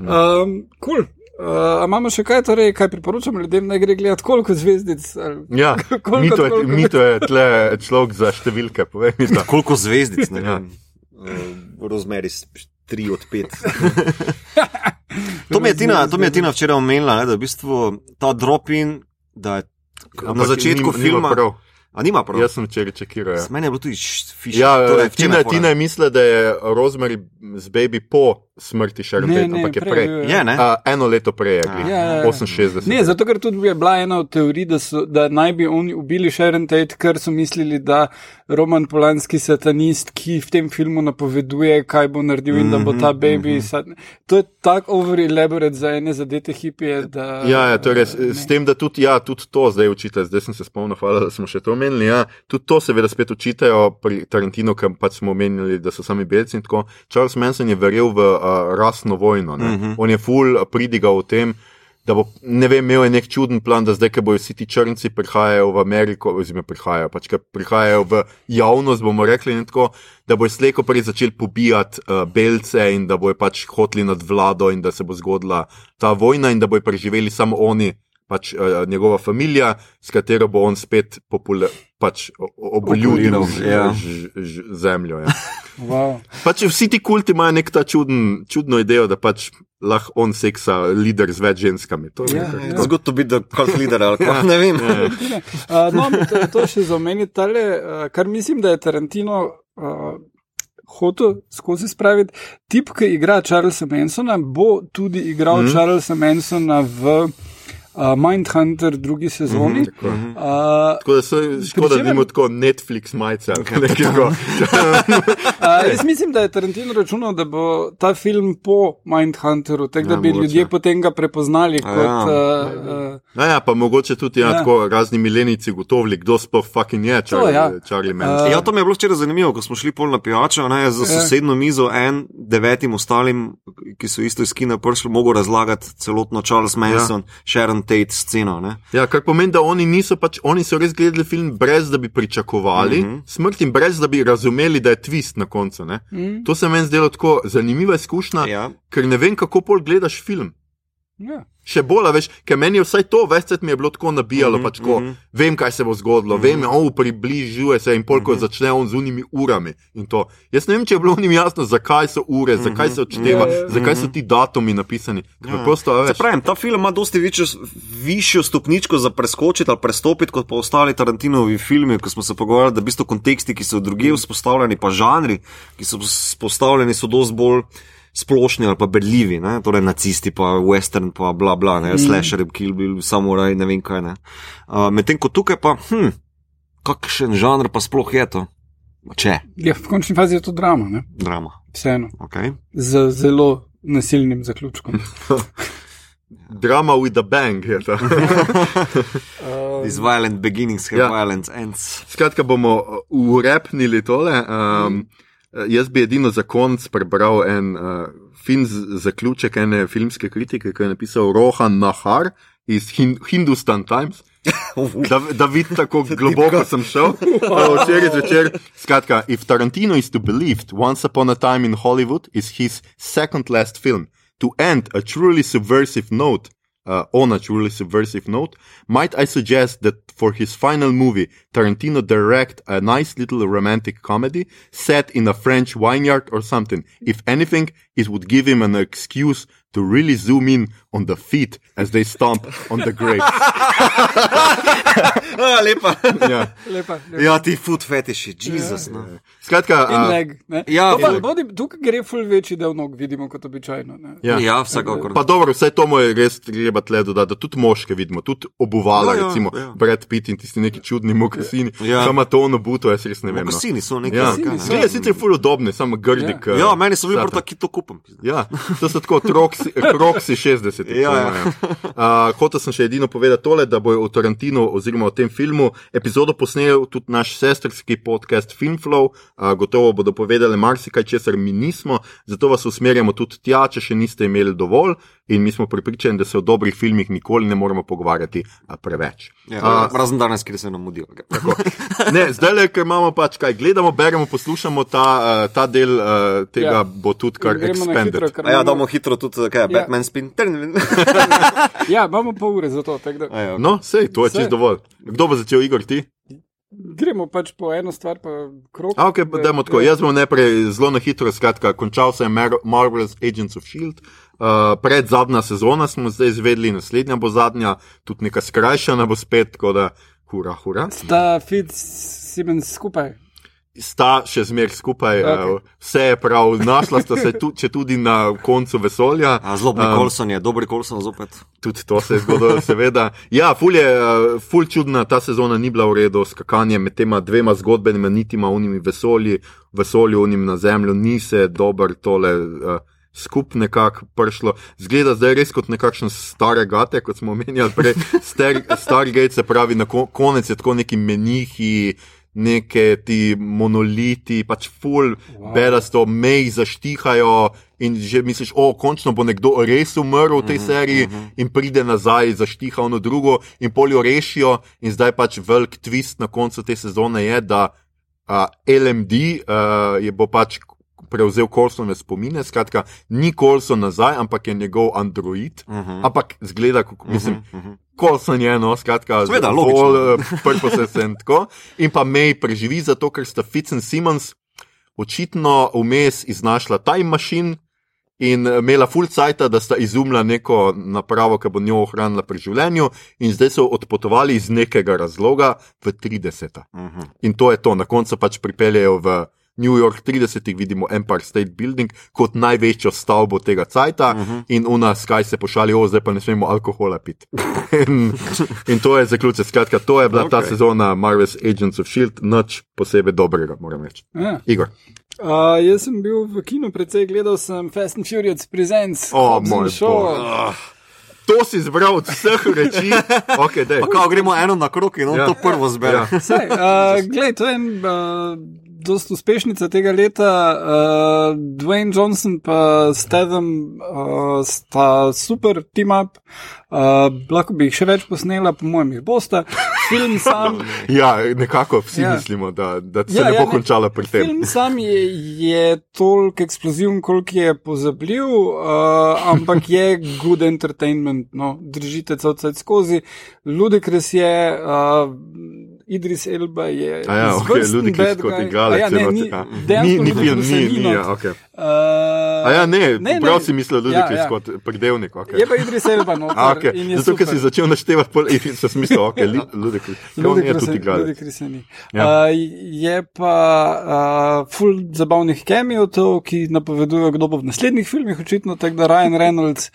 Um, cool. Uh, a imamo še kaj, torej, kaj priporočamo ljudem, da gre gledati, koliko zvezdic? Ali... Ja, Koliko, mito je, koliko? mito je tle človek za številke, povej. Koliko zvezdic, ne Ja. Uh, Rozmeri 3 od 5. To mi je Tina, to mi je Tina včeraj omenila, ne, da je v bistvu ta drop-in, da je na Ampak začetku nim- nima filma. prav. A nima prav. Jaz sem včeraj čekiral. Ja. Meni je bilo tudi fiš. Ja, Tina, Tina je mislila, da je Rosemary z baby po smrti Sharon Ne, Tate, ne, ampak je prej prej. Je, ne? A, eno leto prej je, Ja. Ja, ja, ja. 68. Ne, zato ker tudi je bila ena od teorij, da, so, da naj bi oni ubili Sharon Tate, ker so mislili, da Roman Polanski satanist, ki v tem filmu napoveduje, kaj bo naredil in da bo ta baby. Mm -hmm. sat... To je tako over-elaborate za ene zadete hipije. Da, Ja, ja, to je res. ne. S tem, da tudi, ja, tudi to zdaj učite, zdaj sem se spomnil, hvala, da smo še to omenili. Ja, tudi to seveda spet učitajo pri Tarantinu, ker pač smo omenili, da so sami belci in tako. Charles Manson je verjel v uh, rasno vojno. Uh -huh. On je full uh, pridigal o tem. Da bo, ne vem, imel nek čuden plan, da zdaj, ko bojo vsi ti črnci prihajajo v Ameriko, oziroma prihajajo, pač, prihajajo v javnost, bomo rekli, tako, da bojo slejko prej začeli pobijati uh, belce in da bojo pač hoteli nad vlado in da se bo zgodila ta vojna in da bojo preživeli samo oni, pač uh, njegova družina, s katero bo on spet popula, pač o- o- oboljudil Populiral, ž- ja. ž- ž- zemljo. Ja. Wow. Pač vsi ti kulti imajo nek ta čuden, čudno idejo, da pač lahko on seksa lider z več ženskami. To Ja, nekako ja. to. Zgodno biti, kot lider ali kaj. Ne vem. Uh, no, to, to še za omeniti, tale, uh, kar mislim, da je Tarantino uh, hotel skozi spraviti. Tip, ki igra Charlesa Mansona, bo tudi igral mm. -hmm. Charlesa Mansona v uh, Mindhunter drugi sezoni. Mm Tako. -hmm. uh, Tako da se škoda, da imamo tako Netflix majice ali kaj takega. Uh, jaz mislim, da je Tarantino računal, da bo ta film po Mindhunteru, tako da Ja, bi mogoče. ljudje potem ga prepoznali A kot. ja. Uh, ja, pa mogoče tudi ja, Ja. tako razni milenici gotovili, kdo sploh fucking je Charlie, ja. Charlie Manson. Uh, Ja, to mi je bilo včeraj zanimivo, ko smo šli pol na pijačo, ne, za Ja. sosedno mizo, en devetim ostalim, ki so isto iz kina prišli, mogo razlagati celotno Charles Manson, ja. Sharon Tate sceno. Ne. Ja, kar pomeni, da oni niso pač, oni so res gledali film brez da bi pričakovali mm. -hmm. smrt in brez da bi razumeli, da je twist na koncu. Ne? mm, To se meni zdelo tako zanimiva izkušnja, ja. Ja. ker ne vem, kako pol gledaš film. Ja. Še bolj, a veš, ker meni je vsaj to, večkrat mi je bilo tako nabijalo, mm Mhm, -hmm, pač tako, mm mhm. -hmm. vem, kaj se bo zgodilo, mm -hmm. vem, oh, približuje se in polk mm -hmm. začne on z unimi urami. in to. Jaz ne vem, če je bilo njim jasno, zakaj so ure, mm -hmm. zakaj se odšteva, Ja, ja. zakaj so ti datumi napisani. A Se veš, pravi, ta film ima dosti večjo, višjo stopničko za preskočiti ali prestopiti kot pa ostali Tarantinovi filmi, ko smo se pogovarjali, da v bistvu konteksti, ki so druge vzpostavljeni, pa žanri, ki so vzpostavljeni, so dosti bolj splošni ali pa berljivi, ne? torej nacisti, pa western, pa bla bla, ne, mm. slasher, kill bill, samuraj, ne vem kaj. Ne? Uh, Medtem ko tukaj pa, hm, kakšen žanr pa sploh je to? Če, ja, v končni fazi je to drama, ne? drama. vseeno, Okay. z zelo nasilnim zaključkom. drama with a bang je to. Uh, These violent beginnings have Ja. ja. violent ends. Skratka, bomo uh, urepnili tole. Um, mm. Jaz bi edino za konc prebral en uh, fin z- zaključek ene filmske kritike, ki je napisal Rohan Nahar iz Hin Hindustan Times. Da, da vidiš, kako globoko sem šel, uh, včeraj zvečer. Skratka, if Tarantino is to believed, Once Upon a Time in Hollywood is his second last film. To end a truly subversive note, uh, on a truly subversive note, might I suggest that for his final movie, Tarantino direct a nice little romantic comedy set in a French vineyard or something. If anything, it would give him an excuse to really zoom in on the feet as they stomp on the grapes. Ah, lepa. ja. Lepa, lepa. ja, ti food fetiši, Jezus. Ja, no. Skratka, uh, leg. ne. Ja, pa, ful. bodi, tukaj gre ful večji del nog, vidimo kot običajno. Ne. ja. ja, vsekakor. Pa dobro, vse to mu je res treba tle dodati, da tudi moške vidimo, tudi obuvala, Ja, ja, recimo ja. Brad Pitt in tisti neki čudni mokasini, Ja. ja. sama to obuto, jaz res ne vem. No. Mokasini so nekaj. Ja, zgleda sicer ful udobni, samo grdik. eh, Ja, meni so bili prav taki to kupom. Ja, to so tako kroksi, kroksi 60. Ja, ja. Uh, hotel sem še edino povedati tole, da bo v Tarantinu oziroma v tem filmu epizodo posnel tudi naš sestrski podcast Filmflow. Uh, gotovo bodo povedali marsikaj, česar mi nismo, zato vas usmerjamo tudi tja, če še niste imeli dovolj. In mi smo pripričani, da se o dobrih filmih nikoli ne moramo pogovarjati a, preveč. Ja, A, razen danes, ker se nam mudijo. Ne, zdaj le, ker imamo pač kaj, gledamo, beremo, poslušamo ta, uh, ta del uh, tega, Ja. ja. bo tudi kar expanded. hitro, A ja, imamo- damo hitro tudi, kaj je, Ja. Batman spin. Ja, imamo pol ure za to. tako da- A ja, No, sej, to je Sej. čisto dovolj. Kdo bo začel, Igor, ti? Gremo pač po eno stvar, pa krok. A, ok, pa dajmo tako. Jaz bom najprej zelo na hitro, skratka, končal se je Mar Marvel's Agents of Shield. Uh, pred zadnja sezona smo zdaj izvedeli, naslednja bo zadnja, tudi neka skrajšana bo spet, tako da hura, hura. Sta Fitz Siemens skupaj. Sta še zmeraj skupaj, okay. Okej. uh, vse je prav, našla sta se tu, če tudi na koncu vesolja. A zlobni Um, um, Colson je, dobri Colson zopet. Tudi to se je zgodilo, seveda. Ja, ful je, ful čudna, ta sezona ni bila v redu, skakanje med tema dvema zgodbenima nitima, unimi vesolji, vesolju, unim na zemljo, ni se dober tole. Uh, Skup nekako prišlo, zgleda zdaj res kot nekakšne stare gate, kot smo omenjali prej. Star, Stargate se pravi, na ko, konec je tako neki menihi, neke ti monoliti, pač full, wow. bedasto, mej zaštihajo in že misliš, o, končno bo nekdo res umrl v tej Mhm, seriji in pride nazaj, zaštiha ono drugo in polijo rešijo. In zdaj pač velik twist na koncu te sezone je, da uh, LMD uh, je bo pač prevzel Colsonove spomine, skratka, ni Colson nazaj, ampak je njegov android, uh Mhm. -huh. ampak zgleda, kako, mislim, uh -huh. Colson je eno, skratka, Seveda, logično. bolj purpose in tako. In pa May preživi zato, ker sta Fitz in Simmons očitno vmes iznašla time machine. In eh, imela full cajt, da sta izumila neko napravo, ki bo njo ohranila pri življenju, in zdaj so odpotovali iz nekega razloga v 30. Mhm. In to je to, na koncu pač pripeljejo v New York 30, vidimo Empire State Building kot največjo stavbo tega cajta, uh -huh. in u nas kaj se pošali, o, zdaj pa ne smemo alkohola piti. in, in to je zaključek. Skratka, to je bila okay. ta sezona Marvel's Agents of Shield, nič posebej dobrega, moram reči. Ja. Igor. Uh, jaz sem bil v kinu, predvsej gledal sem Fast and Furious Presents. O, Hobbs and moj Shaw. bog. To si izbral od vseh reči, okay, kao gremo eno na krok in on Ja. to prvo zbere. Ja. Uh, glej, to je en, uh, dost uspešnica tega leta. Uh, Dwayne Johnson in Statham uh, sta super team up. Uh, lahko bi jih še več posnela, po mojem, jih bosta. Film sam. Ja, nekako vsi ja. Ja. mislimo, da, da se Ja, ja, ne ja, bo ne. končala pri tem. Film sam je, je toliko eksploziven, koliko je pozabljiv, uh, ampak je good entertainment. No, držite se vse skozi. Ludikres je. Uh, Idris Elba je. A ja, ok, izvrsten Ludikris bad kot guy. igralec. A Ja, ne, celo ni, te- a. dejansko ni, ni film, Ludikrusa ni, ni, not. ja, okay. Uh, A ja, ne, ne, ne ne. prav si mislil, da je Ja, ja. kot pridevnik. Okay. Je pa Idris Elba noter. A, okay. in je Zato, ker super. si začel naštevati, pol, in sem si mislil, ok, ludikris. On je tudi igralec. Ludikris je ni. Ja. Uh, je pa uh, full zabavnih kemijotov, ki napovedujejo, kdo bo v naslednjih filmih, očitno tako da Ryan Reynolds.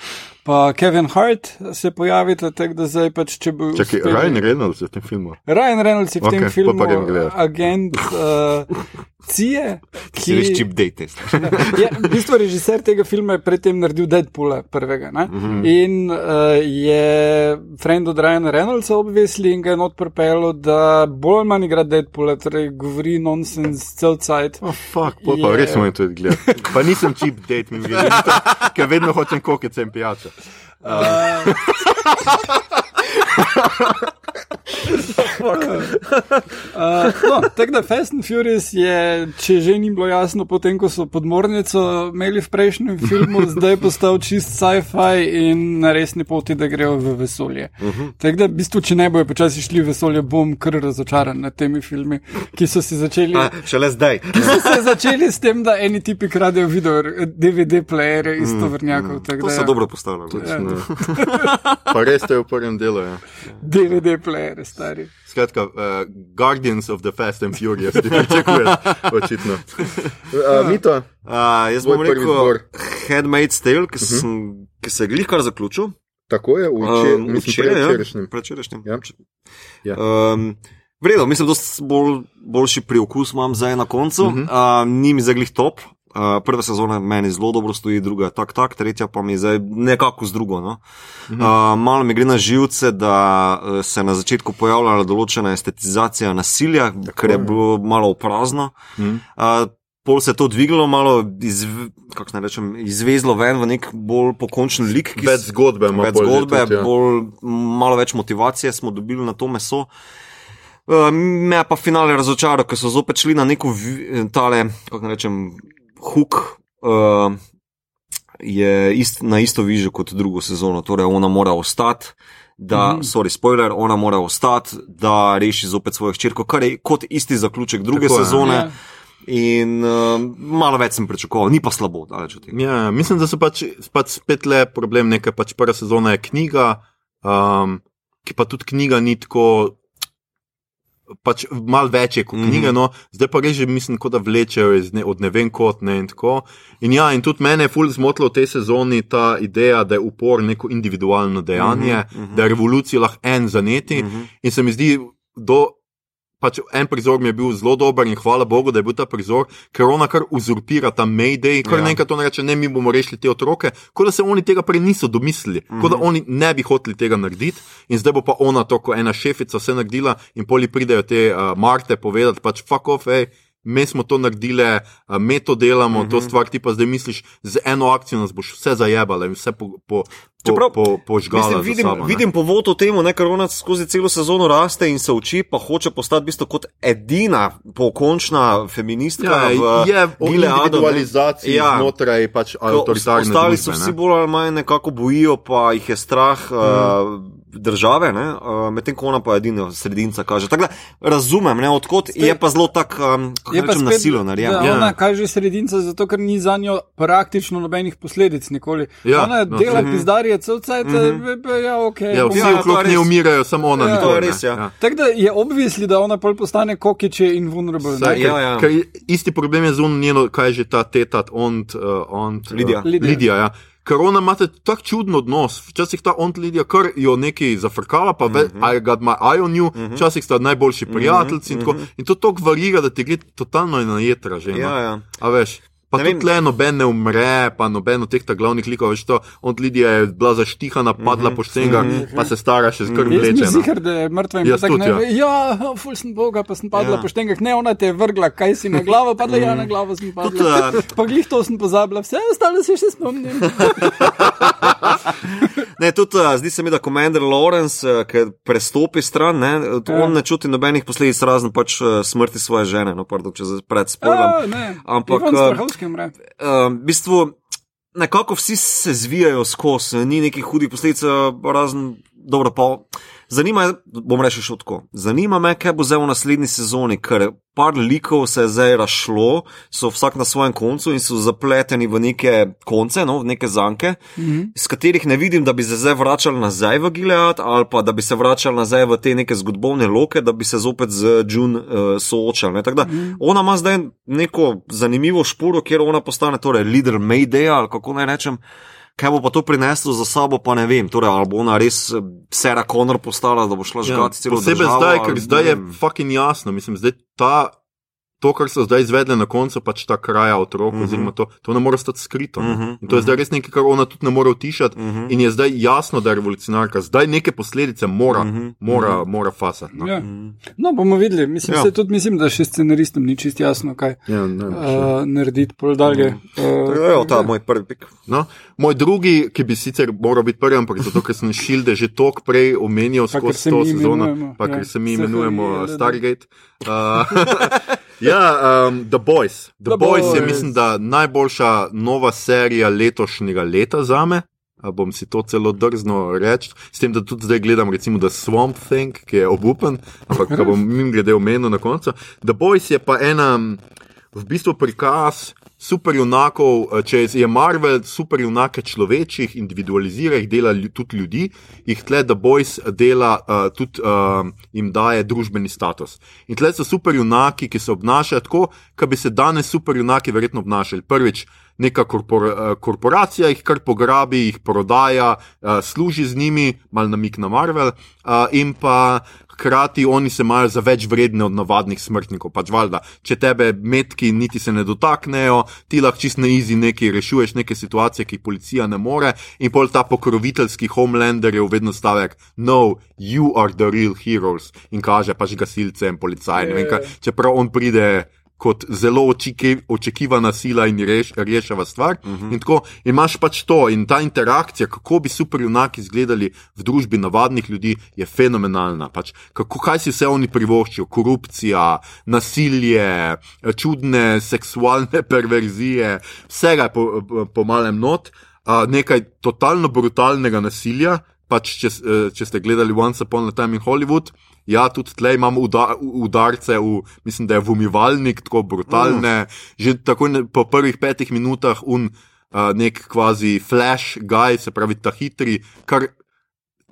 Pa Kevin Hart se pojavita, tako da zdaj pač, če bo. Čakaj, uspeli- Ryan Reynolds je v tem filmu. Ryan Reynolds je v Okej, tem filmu pa grem gledat. agent uh, Cije, Si res čip date. je, v bistvu režiser tega filma je predtem naredil Deadpoola prvega. Mhm. -huh. In uh, je friend od Ryana Reynoldsa obvesli in ga je not pripelo, da bolj ali manj igra Deadpoola, torej govori nonsens cel cajt. Oh, fuck, pa Je. res smo to gledali. Pa nisem cheap date, mi gre, ker vedno hočem kokec in pijača. Uh, no, tako da Fast and Furious je, če že ni bilo jasno, potem ko so podmornico imeli v prejšnjem filmu, zdaj postal čist sci-fi in na resni poti, da grejo v vesolje. Uh -huh. Tako da, v bistvu, če ne bojo počasi šli v vesolje, bom kar razočaran nad temi filmi, ki so si začeli. A, šele zdaj. ki So se začeli s tem, da eni tipi kradejo video, DVD playere iz tovrnjakov. tako To da so ja, dobro postavljali. No. Pa res je v prvem delu. Ja. DVD playere, stari. Skratka, uh, Guardians of the Fast and Furious, ti pričakuješ, očitno. Uh, Mito, Uh, jaz bom rekel, izbor. Handmaid's Tale, ki, sem, ki se je glih kar zaključil. tako je, včeraj, Um, mislim, včeraj, ja. predvčerajšnjim. Predvčerajšnjim. Ja. Ja. Um, Vredo, mislim, da bolj, boljši priokus imam zdaj na koncu. Uh -huh. uh, ni mi zaglih top. Uh, prva sezona meni zelo dobro stoji, druga je tak, tak, tretja pa mi je zdaj nekako z drugo. No? Uh -huh. uh, malo mi gre na živce, da uh, se je na začetku pojavljala določena estetizacija nasilja, ker je bilo malo prazno. Uh -huh. uh, Pol se je to dvignilo, malo kako naj rečem, izvezlo ven v nek bolj pokončen lik. Več zgodbe več zgodbe, tudi, ja. bolj, malo več motivacije smo dobili na to meso. Uh, me je pa finale razočaral, ker so zopet šli na neko tale, kako rečem, huk. Uh, Je ist, na isto viže kot drugo sezono, torej ona mora ostati, da, mm. sorry, spoiler, ona mora ostati, da reši zopet svojo hčerko, kar je kot isti zaključek druge Tako sezone. Ja. In uh, malo več sem pričakoval, ni pa slabo, daleč od tega. Ja, mislim, da so pač, pač spet le problem, nekaj pač prva sezona je knjiga, um, ki pa tudi knjiga ni tako. Pač malo več je kot Mhm. knjige, no, zdaj pa res že mislim, da vlečejo ne, od ne vem kot ne in tako. In ja, in tudi mene je ful zmotilo v tej sezoni ta ideja, da je upor neko individualno dejanje, Mhm, mhm. da je revolucija lahko en zaneti. Mhm. In se mi zdi, do, pač en prizor mi je bil zelo dober in hvala Bogu, da je bil ta prizor, ker ona kar uzurpira ta Mayday, kar Ja. nekaj to reče, ne mi bomo rešili te otroke, kot da se oni tega prej niso domislili, mm -hmm. kot da oni ne bi hoteli tega narediti in zdaj bo pa ona to, ko ena šefica vse naredila in poli pridejo te uh, Marte povedati, pač fuck off, hej. Mi smo to naredili, uh, mi to delamo, mm -hmm. to stvar ti pa zdaj misliš, z eno akcijo nas boš vse zajebala in vse po, po, po, Čeprav, po, požgala. Mislim, vidim, sabo, ne. vidim povod v tem, ker ona skozi celo sezono raste in se uči, pa hoče postati v bistvu kot edina pokončna feministka. Ja, v je ne. individualizaciji Ja. znotraj pač avtoritarne Ostali družbe. vsi ne. bolj ali manj nekako bojijo, pa jih je strah mm. uh, države, uh, medtem ko ona pa edina sredinca kaže. Tako da razumem, ne, odkot Spet- je pa zelo tak, um, kako Je rečem, nasilno narejen. da Ja. Ona kaže sredinca, zato ker ni za njo praktično nobenih posledic nikoli. Ja, ona no, dela mhm. pizdarje, cel cajt, mm -hmm. ja, ok. Ja, vsi Ja, ja, to okrog je nje res. umirajo, samo ona Ja, ni to je ne. res, ja. Tako da je obvisli, da ona pol postane kokiče in vulnerable. Saj, ne? Ja, ker, ja. ker isti problem je z uno njeno, kaj je že ta tetat, ont, uh, ont, Lidija. Uh, Lidija. Lidija ja. Ker ona ima tako čuden odnos, včasih ta ont Lidija, kar jo neki zafrkava, pa ve, Mhm. I got my eye on you, včasih sta najboljši prijatelji in, tako. in to tako varira, da ti gre totalno na jetra že. Ja, ja. A veš. Pa Ne tudi vem. tle noben ne umre, pa noben od teh glavnih likov, veš to, on Lidija je bila zaštihana, padla Mhm. po štenga, pa se stara še skrb Jaz vleče. sem no. zigar, da je mrtva in tako tudi, ne ja. Ja, ful sem boga, pa sem padla Ja. ja. po štengah. Ne, ona te je vrgla, kaj si na glavo, padla ja na glavo sem padla. uh, Pa glih to sem pozabila, vse ostalo se še spomnim. Ne, tudi uh, zdi se mi, da Commander Lawrence, uh, ki prestopi stran, ne, ja. On ne čuti nobenih posledic, razen pač uh, smrti svoje žene. No, pardon, če zdaj pred spoilom. ne, Ampak, v bistvu nekako vsi se zvijajo skozi, ni nekih hudih posledic, razen dobro. Pa, zanima me, bom rešil še tako. Zanima me, kaj bo zdaj v naslednji sezoni, ker par likov se je zdaj rašlo, so vsak na svojem koncu in so zapleteni v neke konce, no, v neke zanke, mm -hmm. iz katerih ne vidim, da bi se zdaj vračali nazaj v Gilead ali pa da bi se vračali nazaj v te neke zgodovne loke, da bi se zopet z June uh, soočali. ne. Tako da mm. ona ima zdaj neko zanimivo špuro, kjer ona postane torej leader Mayday ali kako naj rečem. Kaj bo pa to prineslo za sabo, pa ne vem. Torej, ali bo ona res eh, Sarah Connor postala, da bo šla žgati celo Ja, Posebej državo, zdaj, ker zdaj je fucking jasno. Mislim, zdaj ta, to, kar so zdaj izvedli na koncu, pač ta kraja otrok, uh -huh. to, to ne more stati skrito. Uh -huh. In to je zdaj res nekaj, kar ona tudi ne more utišati. Uh -huh. In je zdaj jasno, da je revolucionarka, zdaj neke posledice mora, uh -huh. mora, mora fasati. No. Ja. no, bomo videli. Mislim, ja. tudi, mislim, da še scenaristom ni čist jasno, kaj Ja, ne, uh, narediti pol dalje. Uh, To je ta moj prvi pik. No, moj drugi, ki bi sicer moral biti prvi, ampak zato, ker sem šilde že tok prej ker skozi to sezono, pa ja. ker se mi imenujemo uh, da. Stargate. Uh, ja, um, The Boys. The, The The Boys, Boys je, mislim, da najboljša nova serija letošnjega leta za me. A bom si to celo drzno reči, s tem, da tudi zdaj gledam, recimo, da Swamp Thing, ki je obupen, ampak ga bom mim glede omenil na koncu. The Boys je pa ena, v bistvu prikaz superjunakov, eh, če je Marvel superjunake človečih, individualizira jih, dela tudi ljudi, jih tle The Boys dela uh, tudi uh, jim daje družbeni status. In tle so superjunaki, ki se obnašajo tako, kot bi se danes superjunaki verjetno obnašali. Prvič, neka korpor, eh, korporacija jih kar pograbi, jih prodaja, eh, služi z njimi, mal namik na Marvel, eh, in pa hkrati oni se imajo za več vredne od navadnih smrtnikov. Pač valjda, če tebe metki niti se ne dotaknejo, ti lahko čist na izi nekaj rešuješ, neke situacije, ki jih policija ne more, in pol ta pokroviteljski homelander je vedno stavek: No, you are the real heroes in kaže pač gasilce in kaj, čeprav on pride kot zelo očeki, očekivana sila in reš, rešava stvar. Uh -huh. In tako imaš pač to in ta interakcija, kako bi superjunaki izgledali v družbi navadnih ljudi, je fenomenalna. Pač, kako, kaj si vse oni privoščijo? Korupcija, nasilje, čudne seksualne perverzije, vsega je po, po, po malem not, uh, nekaj totalno brutalnega nasilja. Pač, če, eh, če ste gledali Once Upon a Time in Hollywood, ja, tudi tleh imamo uda, udarce, v, mislim, da je v umivalnik, tako brutalne. Mm. Že tako ne, po prvih petih minutah un uh, nek kvazi flash guy, se pravi ta hitri, kar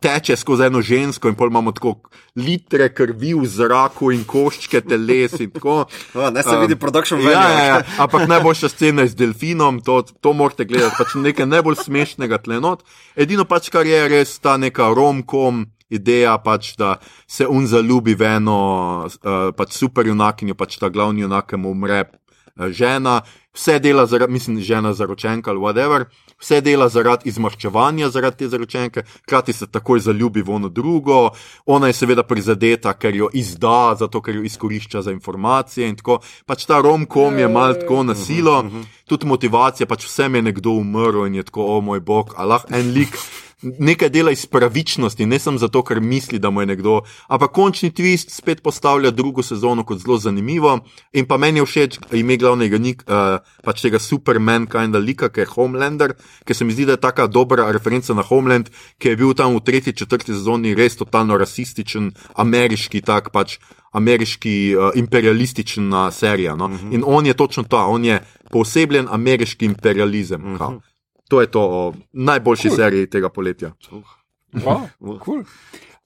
teče skozi eno žensko, in pol imamo tako litre krvi v zraku in koščke teles. In tako. No, ne se vidi production value. Ja, ja, ja. Ampak najboljša scena je z delfinom, to, to morate gledati, pač nekaj najbolj smešnega tlenot. Edino pač, kar je res ta neka romkom. Ideja pač, da se un zaljubi v eno uh, pač superjunakinjo, pač ta glavni junak, mu umre uh, žena, vse dela zaradi, mislim, žena zaročenka ali whatever, vse dela zaradi izmaščevanja zaradi te zaročenke, hkrati se takoj zaljubi v ono drugo, ona je seveda prizadeta, ker jo izda, zato ker jo izkorišča za informacije in tako. Pač ta romkom je mal tako na silo, tudi motivacija, pač vsem je nekdo umrl in je tako, o moj bog, Allah en lik. Nekaj dela iz pravičnosti, ne samo zato, ker misli, da mu je nekdo. Ampak končni twist spet postavlja drugo sezono kot zelo zanimivo. In pa meni je všeč ime glavnega nik, uh, pač tega Superman, kinda lika, ki je Homelander, ker se mi zdi, da je taka dobra referenca na Homeland, ki je bil tam v tretji, četrti sezoni res totalno rasističen, ameriški, tak pač ameriški uh, imperialistična serija. No? Uh -huh. In on je točno ta, on je posebljen ameriški imperializem. Uh -huh. To je to o najboljši cool. seriji tega poletja. Wow, cool.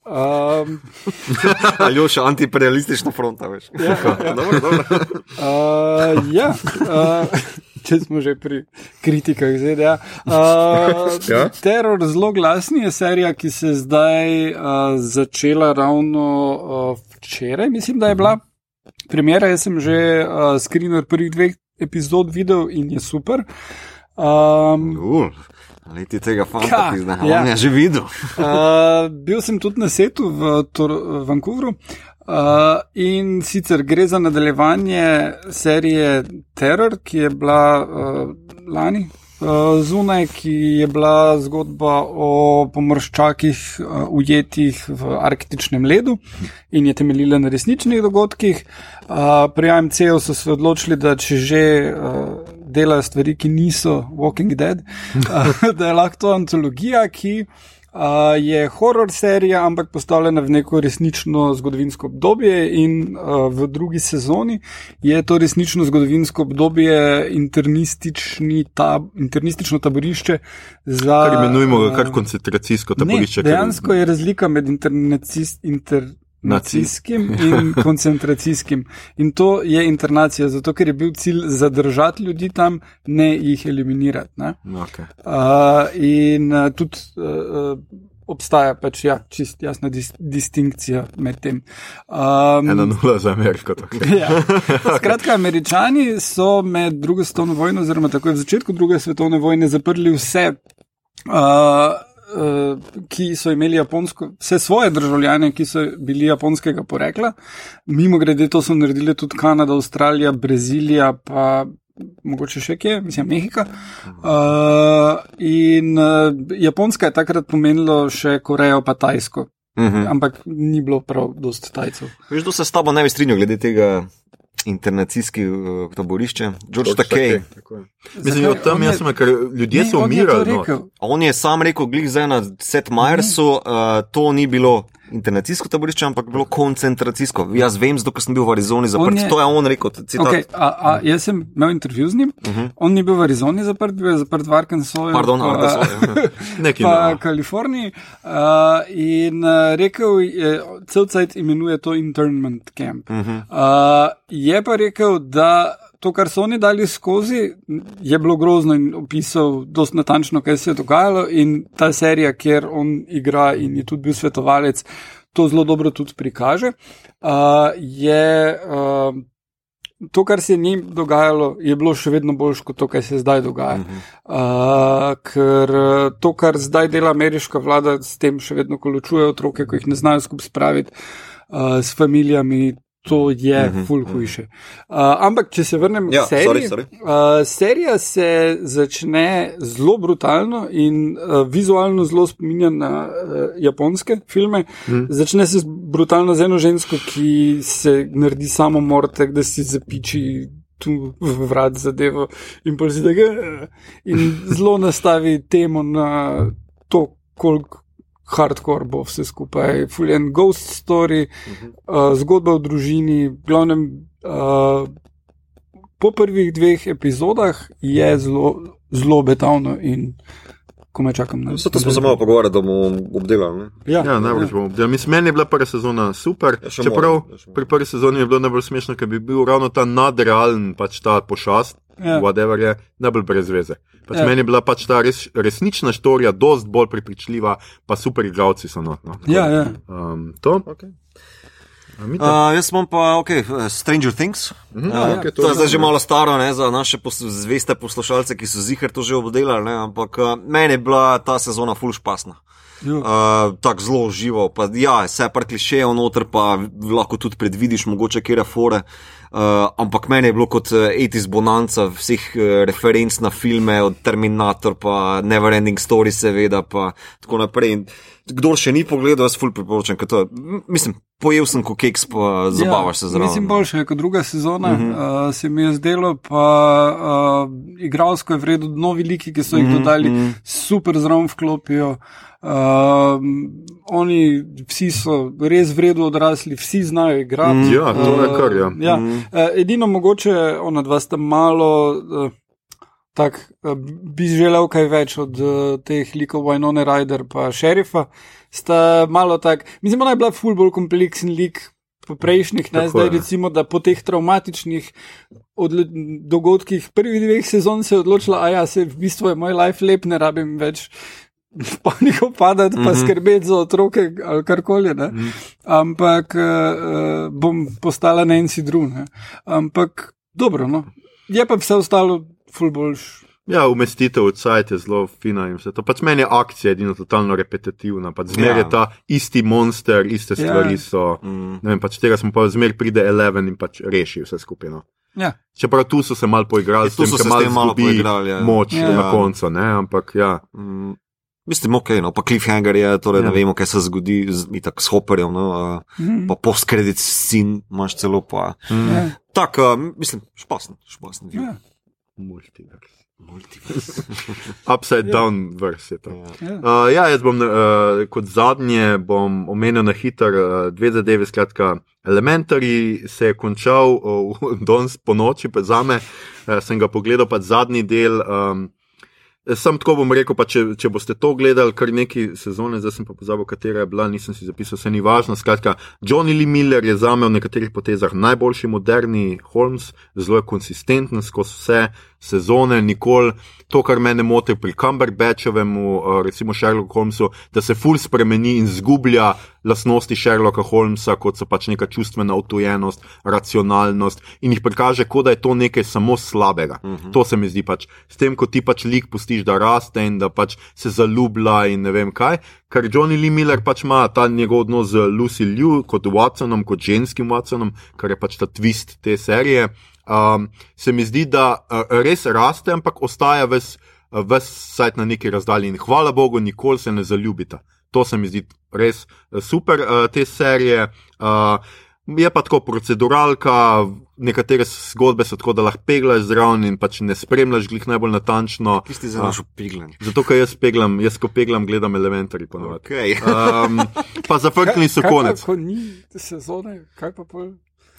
um, Aljoša, antiimperialistična fronta, veš. Ja. dobro, dobro. uh, ja, uh, če smo že pri kritikah ZDA. Uh, Ja. Teror zelo glasni je serija, ki se je zdaj uh, začela ravno uh, včeraj, mislim, da je bila. Premjera, jaz sem že uh, screener prvih dveh epizod videl in je super. Um, Uh, Leti tega fanta, Ka, ki zdaj ja. ja. je že videl. Uh, bil sem tudi na setu v Tor Vancouvru. Uh, in sicer gre za nadaljevanje serije Terror, ki je bila uh, lani uh, zunaj, ki je bila zgodba o pomorščakih uh, ujetih v arktičnem ledu in je temeljila na resničnih dogodkih. Uh, pri AMC-u so se odločili, da če že uh, delajo stvari, ki niso Walking Dead, da je lahko to antologija, ki uh, je horror serija, ampak postavljena v neko resnično zgodovinsko obdobje. In uh, v drugi sezoni je to resnično zgodovinsko obdobje tab, internistično taborišče za. Kar imenujemo ga kar koncentracijsko Ne, taborišče. ker- dejansko je razlika med internacis, inter, nacijskim in koncentracijskim. In to je internacija, zato ker je bil cilj zadržati ljudi tam, ne jih eliminirati. Ne? Okay. Uh, in uh, tudi uh, obstaja pač ja, čist jasna dis distinkcija med tem. Um, Ena nula za Ameriko. ja. Skratka, američani so med drugo svetovno vojno, oziroma takoj v začetku druge svetovne vojne, zaprli vse. Uh, ki so imeli japonsko, vse svoje državljane, ki so bili japonskega porekla. Mimo grede, to so naredili tudi Kanada, Avstralija, Brazilija, pa mogoče še kje, mislim, Mehika. Uh, in uh, Japonska je takrat pomenilo še Korejo, pa Tajsko. Mhm. Ampak ni bilo prav dosti Tajcev. Veš, da se s tabo ne bi strinjal glede tega internacijski uh, taborišče. George Takej. Mislim, da tam On je- jaz sem, ker ljudje Ne, so on umirali. no. rekel. On je sam rekel, glih zdaj na Seth Myersu, uh, to ni bilo internacijsko taborišče, ampak bilo koncentracijsko. Jaz vem, zato sem bil v Arizoni zaprt. je- To je on rekel, citat. Okay, a, a, jaz sem imel intervju z njim, uh -huh. on ni bil v Arizoni zaprt, bil je zaprt v Arkansasu. Pardon, Arkansas. Neki pa no. Kaliforniji. Uh, in uh, rekel je, cel cajt imenuje to internment camp. Uh -huh. uh, je pa rekel, da to, kar so oni dali skozi, je bilo grozno in opisal dosti natančno, kaj se je dogajalo. In ta serija, kjer on igra in je tudi bil svetovalec, to zelo dobro tudi prikaže. Uh, je, uh, To, kar se je njim dogajalo, je bilo še vedno boljše kot to, kar se zdaj dogaja. Uh -huh. uh, ker to, kar zdaj dela ameriška vlada, s tem še vedno koločuje otroke, ko jih ne znajo skupaj spraviti uh, s familijami. To je uh -huh, ful hujše. Uh, ampak, če se vrnem Ja, k seriji, sorry, Uh, serija se začne zelo brutalno in uh, vizualno zelo spominja na uh, japonske filme. Mm. Začne se brutalno z eno žensko, ki se naredi samomor, tako da si zapiči tu vrat zadevo in pa si tega. In zelo nastavi temo na to, koliko. Hardcore bo vse skupaj, fuljen ghost story, uh, zgodba o družini, glavnem uh, po prvih dveh epizodah je zelo, zelo betavno in ko me čakam na Zato smo se malo pogovarjali, da bomo obdelali. Ne? Ja, Ja, najbolj bomo. Ja, mislim, meni je bila prva sezona super. Ja, Čeprav ja, moram. pri prvi sezoni je bilo najbolj smešno, ker bi bil ravno ta nadrealen, pač ta pošast, Ja. whatever je, najbolj brez veze. Pač Ja. Meni je bila pač ta res, resnična štorija, dost bolj prepričljiva, pa super igravci so not. No. Ja, da, ja. Um, to? Okay. A mi Uh, jaz imam pa, ok, uh, Stranger Things. Mhm, Uh, ja, ja, okej, to, to je je zdaj že malo staro ne, za naše pos zveste poslušalce, ki so zihar to že obdelali, ne, ampak uh, meni je bila ta sezona full špasna. Jo. Uh, tako zelo živo, pa ja, vse par klišejev noter, pa lahko tudi predvidiš, mogoče kere fore. Uh, ampak meni je bilo kot uh, 80s bonanca vseh uh, referenc na filme, od Terminator, pa Neverending Story, seveda, pa tako naprej. In kdor še ni pogledal, jaz ful priporočam, ker to je, mislim, pojel sem ko keks, pa zabavaš se zraven. Ja, Mislim, boljše je kot druga sezona, uh. -huh. uh, se mi je zdelo, pa uh, igralsko je vredno, novi liki, ki so jih Mhm, dodali, mhm. super zraven vklopijo. Uh, oni vsi so res vredno odrasli, vsi znajo igrati. Mhm. Ja, to je kar, ja. ja. Mhm. Uh, edino mogoče ona dva sta malo. Uh, Tak, eh, bi želel kaj več od uh, teh likov Wynone Rider pa šerifa. Sta malo tak, mislim, ona je bila ful bolj kompleksen lik po prejšnjih, ne Tako zdaj je. recimo, da po teh travmatičnih odlo- dogodkih prvih dveh sezon se je odločila, a ja, se v bistvu je moj life lep, ne rabim več v paniko padati, pa Mhm. skrbeti za otroke ali karkoli. ne. Ampak uh, bom postala Nancy Drew. Ne? Ampak dobro, no. Je pa vse ostalo ful boljš. Ja, umestitev v cajt je zelo fina in vse to. Pač meni je akcija edino totalno repetitivna. Pač zmer Ja. je ta isti monster, iste Ja. stvari so. Mm. Ne vem, pač tega smo pa zmer pride Eleven in pač reši vse skupaj. No. Ja. Čeprav tu so se mal poigrali, Ja, tu so se izgubi poigrali, ja. Moč Ja. na koncu, ne, ampak ja. Mm, Mislim, ok, no, pa cliffhanger je, torej ja. Ja. ne vemo, kaj se zgodi z, itak, s Hopperjem, no, uh, Mhm. pa post-credit scene imaš celo pa. Mm. Ja. Tak, uh, mislim, špasen, špasen. Ja. Multiverse. Multiverse. Upside down verse je to. Ja. Ja. Uh, ja, jaz bom uh, kot zadnje bom omenil na hiter uh, dve zadeve. Skratka, Elementary se je končal uh, danes po noči, pa za me uh, sem ga pogledal, pa zadnji del. Um, Sam tako bom rekel, če, če boste to gledali, kar neki sezone, zdaj sem pa pozabil, katera je bila, nisem si zapisal, vse ni važno. Skratka, Johnny Lee Miller je za me v nekaterih potezah najboljši moderni Holmes, zelo je konsistenten skozi vse, sezone, nikoli. To, kar mene moti pri Cumberbatchovemu, uh, recimo Sherlock Holmesu, da se ful spremeni in zgublja lastnosti Sherlocka Holmesa, kot so pač neka čustvena otojenost, racionalnost in jih prikaže, kot da je to nekaj samo slabega. Uh -huh. To se mi zdi pač. S tem, ko ti pač lik pustiš, da raste in da pač se zaljublja in ne vem kaj. Ker Johnny Lee Miller pač ima ta njegov odnos z Lucy Liu kot Watsonom, kot ženskim Watsonom, kar je pač ta twist te serije um, se mi zdi, da uh, res raste, ampak ostaja ves, uh, ves sajt na neki razdalji. In hvala Bogu, nikoli se ne zaljubita. To se mi zdi res uh, super, uh, te serije. Uh, je pa tako proceduralka, nekatere zgodbe so tako, da lahko peglaš zraven in pač ne spremljaš jih najbolj natančno. Kje si za našo peglan? Zato, ker jaz peglam, jaz ko peglam, gledam elementari ponovadi. Okay. um, pa zafrknili so konec. Kaj pa, ko ni sezone, kaj pa pol?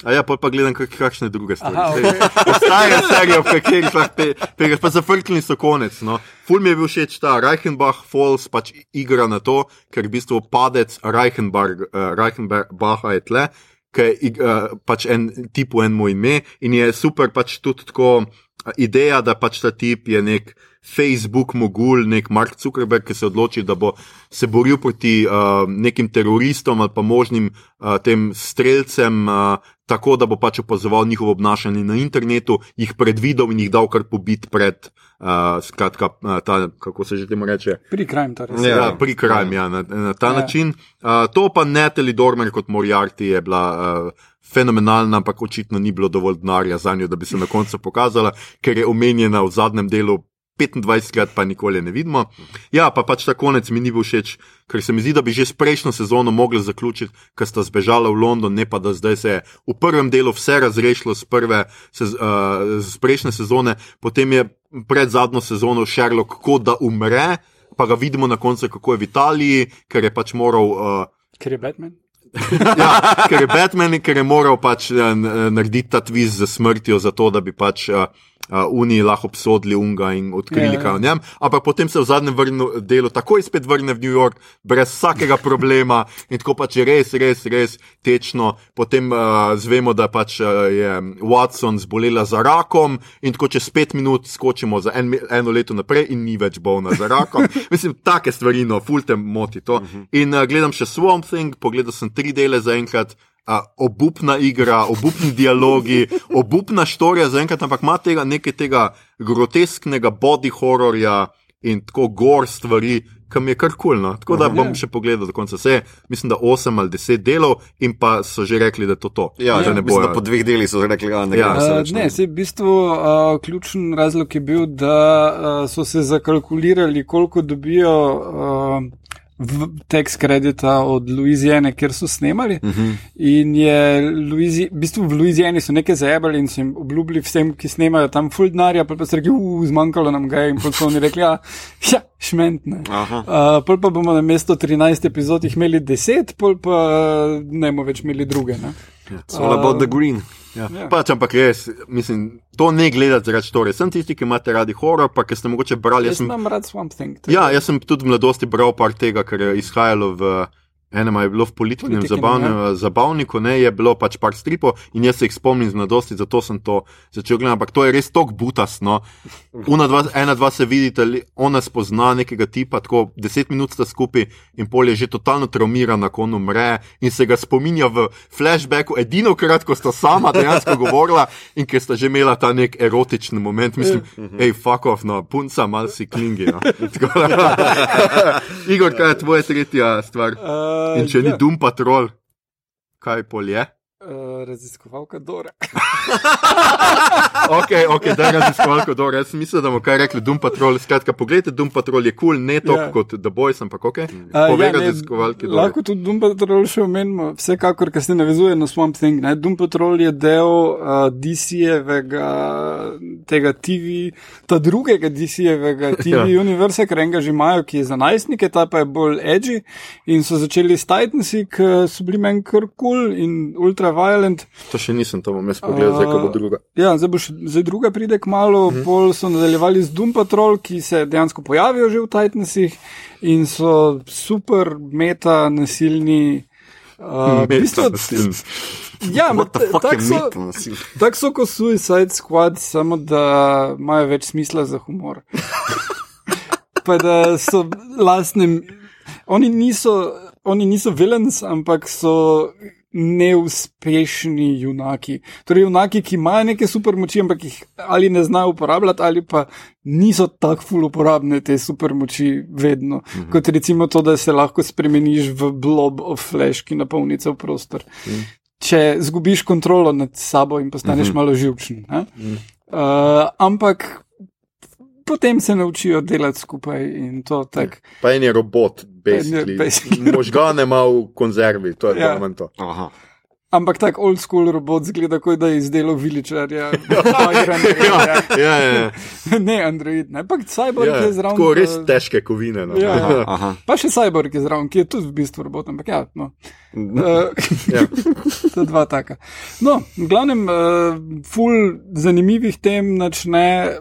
A ja, pa gledam kak, kakšne druge stvari. Aha, okay. serije, v katerih lahko tega, pa zafrknili so konec. No. Ful mi je bil všeč ta Reichenbach Falls, pač igra na to, ker v bistvu padec Reichenbach, uh, Reichenbacha je tle, ker je uh, pač en tip v enem ime in je super pač tudi tako uh, ideja, da pač ta tip je nek. Facebook mogul, nek Mark Zuckerberg, ki se odloči, da bo se boril proti uh, nekim teroristom ali pa možnim uh, tem streljcem, uh, tako da bo pač opazoval njihovo obnašanje na internetu, jih predvidel in jih dal kar pobit pred, uh, skratka, uh, ta, kako se že temu reče. Pri krajmu, torej. Ja, ja, pri krajmu, ja, na, na ta ja. način. Uh, to pa Natalie Dormer kot Moriarty je bila. Uh, Fenomenalna, ampak očitno ni bilo dovolj denarja za njo, da bi se na koncu pokazala, ker je omenjena v zadnjem delu 25 krat pa nikoli ne vidimo. Ja, pa pač ta konec mi ni bil všeč, ker se mi zdi, da bi že s prejšnjo sezono mogli zaključiti, ker sta zbežala v London, ne pa da zdaj se je v prvem delu vse razrešilo z, prve, se, uh, z prejšnje sezone, potem je pred zadnjo sezono Sherlock kot da umre, pa ga vidimo na koncu, kako je v Italiji, ker je pač moral. Uh, ker je Batman. ja, ker je Batman, ker je moral pač uh, narediti ta tviz za smrtjo, zato da bi pač. Uh, uh, Uniji lahko obsodili Unga in odkrili Ja, ja. kaj o njem, ampak potem se v zadnjem vrnu, delu takoj spet vrne v New York, brez vsakega problema in tako pač je res, res, res tečno. Potem uh, zvemo, da pač uh, je Watson zbolela za rakom in tako čez pet minut skočimo za en, eno leto naprej in ni več bolna za rakom. Mislim, take stvari, no, fulte moti to. In uh, gledam še Swamp Thing, pogledal sem tri dele zaenkrat. Uh, obupna igra, obupni dialogi, obupna štorija, zaenkrat, ampak ima tega nekaj tega grotesknega body horrorja in tako gor stvari, ki mi je kar kulno. Cool, no. Tako da bom Ja. še pogledal do konca. Vse, mislim, da 8 ali 10 delov in pa so že rekli, da je to to. Ja, da ne mislim, da bojo. po dveh delih so rekli, da ne Ja. gre Uh, več. ne, se v bistvu uh, ključen razlog je bil, da uh, so se zakalkulirali, koliko dobijo uh, tekst kredita od Louisiane, kjer so snemali. Uh Mhm. -huh. In je Louisi, v bistvu v Louisiani so nekaj zajebali in so jim obljubili vsem, ki snemajo tam full denarja, pa, pa so rekli, uh, zmanjkalo nam ga je in potem so oni rekli, ja, ja šmentne. Aha. Uh, pol pa bomo na mesto 13 epizod imeli 10, pol pa uh, ne bomo več imeli druge. Ne? It's all about the green. Ja. Ja. Pač, ampak res, mislim, to ne gledati zaradi štorije. Sem tisti, ki imate radi horor, pa ki ste mogoče brali. Jaz Jaz sem, imam rad Swamp Thing. tako ja, jaz sem tudi v mladosti bral par tega, kar je izhajalo v. Enem je bilo v političnem Politiki, zabavnem, zabavniku, ne, je bilo pač par stripov in jaz se jih spomnim z mladosti, zato sem to začel gledati. Ampak to je res tako butasno. Una dva, ena, dva se vidite, li- ona spozna nekega tipa, tako deset minut sta skupaj in pol je že totalno traumirana, ko on umre in se ga spominja v flashbacku, edino krat, ko sta sama dejansko govorila in ker sta že imela ta nek erotični moment. Mislim, hej, fuck off, no, punca, mal si klingi. No. Igor, kaj je tvoja tretja stvar? Uh, In če ni ja, Dum Patrol, kaj pol je? Uh, raziskovalka Dora. Ok, ok, da je raziskovalko dobro. Jaz sem mislil, da bomo kaj rekli Dum Patrol. Skratka, pogledajte, Dum Patrol je kul, cool, ne toliko Ja. yeah. kot The Boys, ampak ok. Uh, Pove ja, ne, raziskovalki. Dore. lahko tudi Doom Patrol še omenimo, vsekakor, ker se navezuje na Swamp Thing. Ne? Doom Patrol je del uh, DC-jevega tega TV, ta drugega DC-jevega TV Ja. ja. univerza, ker enega že imajo, ki je za najstnike, ta pa je bolj edgy in so začeli s Titansi, ki so bili meni kar kul cool in ultraviolent. To še nisem, to bom jaz pogledal, zdaj ko bo druga. Ja, zdaj, bo še, zdaj druga pride k malu, Mhm. pol so nadaljevali z Doom Patrol, ki se dejansko pojavijo že v Titansih in so super meta nasilni. Uh, bistvu, nasilni. Ja, tako so, tak so kot Suicide Squad, samo da imajo več smisla za humor. pa da so lastne. Oni niso, oni niso villains, ampak so neuspešni junaki. Torej, junaki, ki imajo neke supermoči, ampak jih ali ne znajo uporabljati, ali pa niso tako ful uporabne te supermoči vedno. Mm -hmm. Kot recimo to, da se lahko spremeniš v blob of flash, ki napolni cel prostor. Mm -hmm. Če zgubiš kontrolo nad sabo in postaneš mm -hmm. malo živčen. Mm -hmm. uh, ampak. Potem se naučijo delati skupaj in to tako. Pa en je robot, basically. basically. možgane ima v konzervi, to je Ja. ja. to. Aha. Ampak tako old school robot zgleda, kot da je izdelal viličarja. ja. Ja, ja, ja. ne, Android, ne, ampak Cyborg Ja, je zraven. tako res eh, težke kovine. No. Ja, ja. Aha. Pa še Cyborg je zraven, ki je tudi v bistvu robot, ampak ja, no. Uh, Ja. to dva taka. No, v glavnem, uh, full zanimivih tem načne,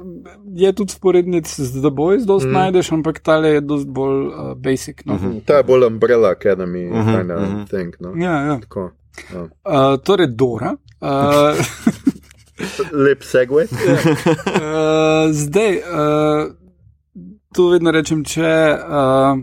je tudi sporednic z The Boys, dosti mm. najdeš, ampak tale je dosti bolj uh, basic. No. Mm. Ta je bolj Umbrella Academy, Mhm, -huh, kind of uh -huh. thing. No. Ja, ja. Tako, ja. Uh, torej, Dora. Uh, Lep segway. Uh, zdaj, uh, to vedno rečem, če, uh,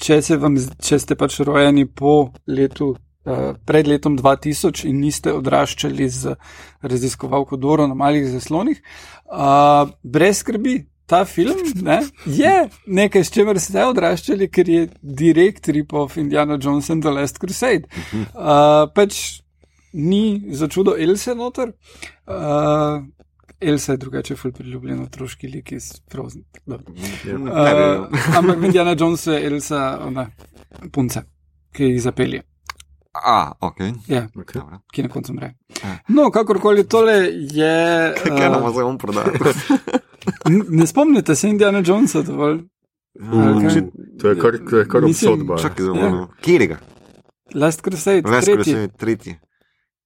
če, vam, če ste pač rojeni po letu, uh, pred letom 2000 in niste odraščali z raziskovalko Doro na malih zaslonih, uh, brez skrbi. Ta film ne, je nekaj, s čimer ste odraščali, ker je direkt rip-off Indiana Jones and the Last Crusade. Uh, pač ni za čudo Else noter. Uh, Elsa je drugače ful priljubljen otroški lik iz Frozen. Dobro. Uh, ampak v Indiana Jonesu je Elsa ona punca, ki jih zapelje. A, ok. Ja, Okay. Ki na koncu umre. Ja. No, kakorkoli tole je. Kaj nam Uh, zdaj on prodaja? ne spomnite se Indiana Jonesa dovolj. Ali kaj? To je kar, to je kar Mislim, obsodba. Čakaj, Ja. zelo. Kjerega? Last Crusade, Ves, tretji. je tretji.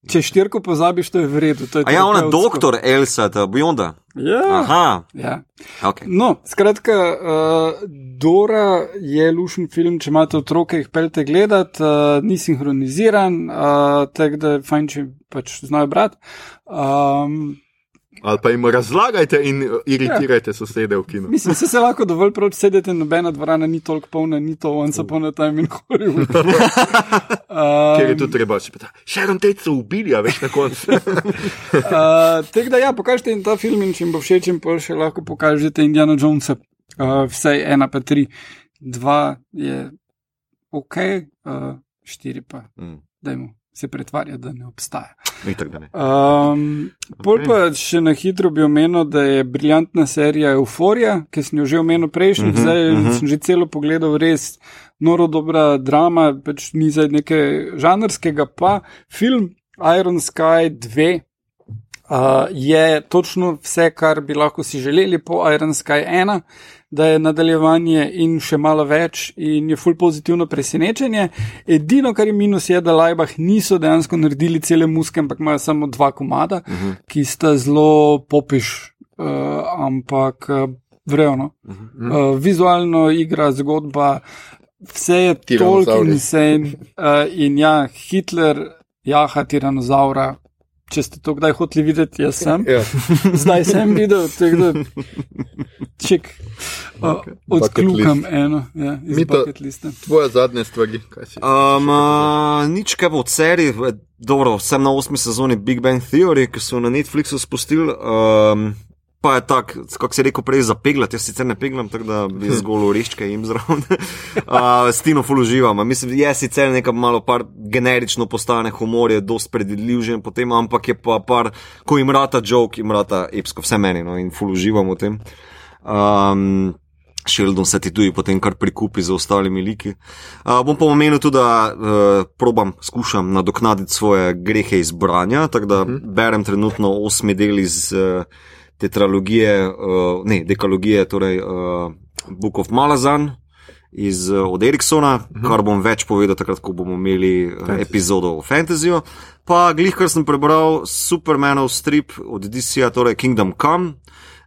Če štirko pozabiš, to je v redu. je A ja, ona terapevtsko. doktor Elsa, ta Bionda. Ja. Aha, ja. ok. No, skratka, uh, Dora je lušen film, če imate otroke, jih pelte gledati, uh, ni sinhroniziran, uh, tako da je fajn, če pač znajo brati. Um, Ali pa jim razlagajte in uh, iritirajte sosede v kinu. mislim, se, se lahko dovolj prav sedete, nobena dvorana ni toliko polna, ni to once upon a time in Hollywood. Ker je Um, tudi treba še pitati. Sharon Tate so ubili, a veš na koncu. Uh, Tako da, ja, pokažite jim ta film in če jim bo všeč, jim pa še lahko pokažete Indiana Jonesa. Uh, vsaj ena, pa tri, dva je ok, uh, štiri pa, Mm. dajmo se pretvarjati, da ne obstaja. Itak, da ne. Um, pol pa še na hitro bi omenil, da je briljantna serija Euphorija, ki sem jo že omenil prejšnjič, Mhm, zdaj mhm. sem že celo pogledal, res noro dobra drama, pač ni zdaj nekaj žanrskega, pa film Iron Sky 2. Uh, je točno vse, kar bi lahko si želeli po Iron Sky 1, da je nadaljevanje in še malo več, in je full pozitivno presenečenje. Edino, kar je minus, je, da Lajbah niso dejansko naredili cele muske, ampak imajo samo dva komada, uh -huh. ki sta zelo popiš, uh, ampak uh, vrevno. Uh -huh. uh, vizualno igra, zgodba, vse je toliko Tiranozavri. insane. Uh, in ja, Hitler, jaha, tiranozaura. Če ste to kdaj hoteli videti, jaz sem. ja. Zdaj sem videl, tako da ček, uh, odkljukam eno, ja, iz bucket lista. Tvoje zadnje stvari, kaj si? Um, uh, nič kaj bo od serij, dobro, sem na osmi sezoni Big Bang Theory, ki so na Netflixu spustili. Um, Pa je tako, kako si rekel, prej zapeglati, jaz sicer ne peglam, tako da bi zgolj ureščke jim zraven. uh, Stino ful uživam, mislim, je sicer nekaj malo par generično postane, humor je dost predvidljiv že potem, ampak je pa par, ko jim rata joke, jim rata epsko, vse meni, no, in ful uživam v tem. Um, Sheldon se ti tudi potem kar prikupi z ostalimi liki. Uh, bom pa omenil tudi, da uh, probam, skušam nadoknaditi svoje grehe iz branja, tako da uh -huh. berem trenutno osmi del iz uh, tetralogije, uh, ne, dekalogije, torej uh, Book of Malazan. Iz, uh, od Eriksona, uh -huh. kar bom več povedal, takrat, ko bomo imeli uh, epizodo o fantasyju. Pa, glih, kar sem prebral, Supermanov strip od DC-ja, torej Kingdom Come,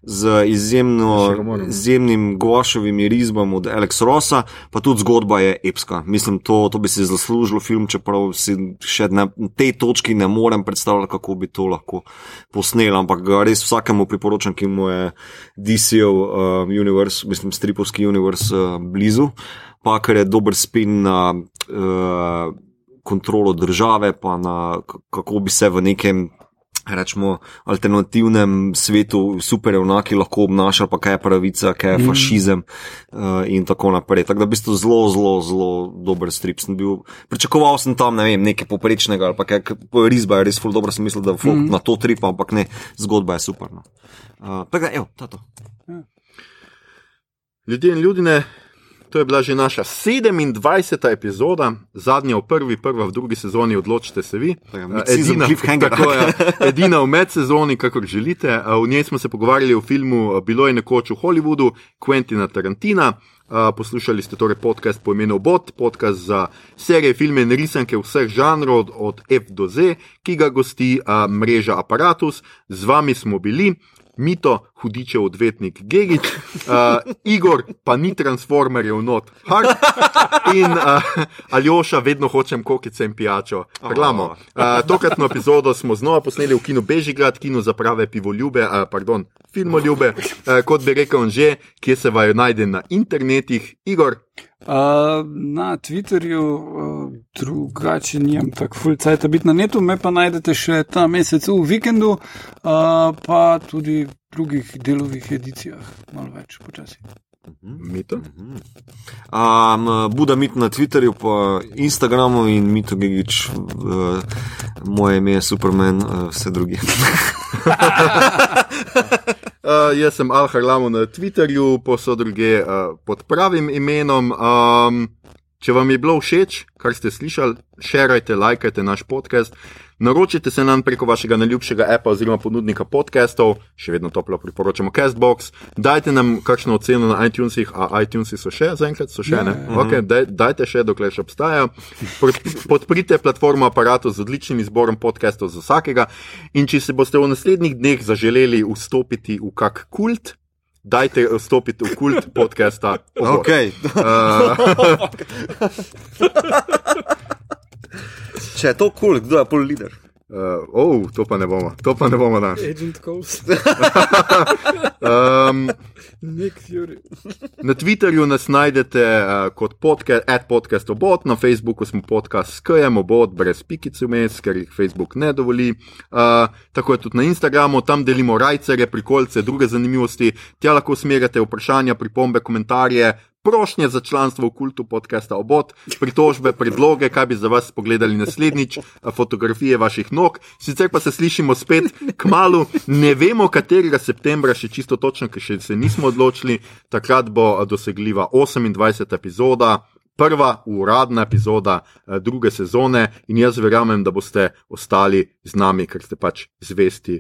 z izjemno, Ja, izjemnim Gošovim rizbom od Alex Rossa, pa tudi zgodba je epska. Mislim, to, to bi si zaslužilo film, čeprav si še na tej točki ne morem predstavljati, kako bi to lahko posnel, ampak res vsakemu priporočam, ki mu je DC-ov uh, univerz, mislim, stripovski univerz uh, blizu, pa ker je dober spin na uh, kontrolo države, pa na kako bi se v nekem. Rečemo, alternativnem svetu superjunaki lahko obnašali, pa kaj je pravica, kaj je fašizem uh, in tako naprej. Tako da, v bistvu, zelo, zelo, zelo dober strip sem bil. Pričakoval sem tam, ne vem, nekaj poprečnega ali pa kaj, risba je res ful dobro, sem mislil, da folk mm. na to tripa, ampak ne, zgodba je super. No. Uh, tako da, evo, tato. Ljudje in ljudje, to je bila že naša 27. epizoda, zadnja v prvi, prva v drugi sezoni, odločite se vi. Eh, cliffhanger. tako je, edina v medsezoni, kakor želite. Eh, V njej smo se pogovarjali o filmu eh, Bilo je nekoč v Hollywoodu, Quentina Tarantina. Poslušali ste torej podcast po imenu Bot, podcast za serije, filme in risanke vseh žanrov, od F do Z, ki ga gosti mreža Apparatus. Z vami smo bili. Mito, hudičev odvetnik Gigič, uh, Igor, pa ni transformerjev not, Hart in uh, Aljoša, vedno hočem kokice in pijačo. Uh, tokratno epizodo smo znova posneli v kinu Bežigrad, kino za prave pivoljube, uh, pardon, filmoljube, uh, kot bi rekel on že, kje se vaju najde na internetih. Igor, Uh, na Twitterju uh, drugače nimam tako full cajt biti na netu, me pa najdete še ta mesec v vikendu, uh, pa tudi v drugih delovih edicijah, malo več počasi. Mito. Um, Buda mit na Twitterju, pa Instagramu in Mito Gigič, uh, moje ime je Superman, uh, vse druge. Uh, jaz sem Al Harlamo na Twitterju, posod druge uh, pod pravim imenom. Um, če vam je bilo všeč, kar ste slišali, šerajte, lajkajte naš podcast. Naročite se nam preko vašega najljubšega appa oziroma ponudnika podcastov, še vedno toplo priporočamo Castbox. Dajte nam kakšno oceno na iTunesih, a iTunesi so še, zaenkrat so še ne. Okay, daj, dajte še, dokler še obstajajo. Pod- Podprite platformo aparatu z odličnim izborom podcastov za vsakega. In če se boste v naslednjih dneh zaželeli vstopiti v kak kult, dajte vstopiti v kult podcasta. Obor. Okay. Če je to kul, cool, kdo je pol lider? Uh, oh, to pa ne bomo, to pa ne bomo danes. Agent Coles, Um, Nick Fury. Na Twitterju nas najdete uh, kot podcast, ad podcast obot, na Facebooku smo podcast SKM obot, brez pikic vmes, ker jih Facebook ne dovoli. Uh, tako je tudi na Instagramu, tam delimo rajcere, prikolce, druge zanimivosti. Tja lahko usmerjate vprašanja, pripombe, komentarje. Prošnje za članstvo v kultu podcasta obot, pritožbe, predloge, kaj bi za vas pogledali naslednjič, fotografije vaših nog. Sicer pa se slišimo spet k malu, ne vemo, katerega septembra, še čisto točno, ker še se nismo odločili. Takrat bo dosegljiva 28. epizoda, prva uradna epizoda druge sezone in jaz verjamem, da boste ostali z nami, ker ste pač zvesti.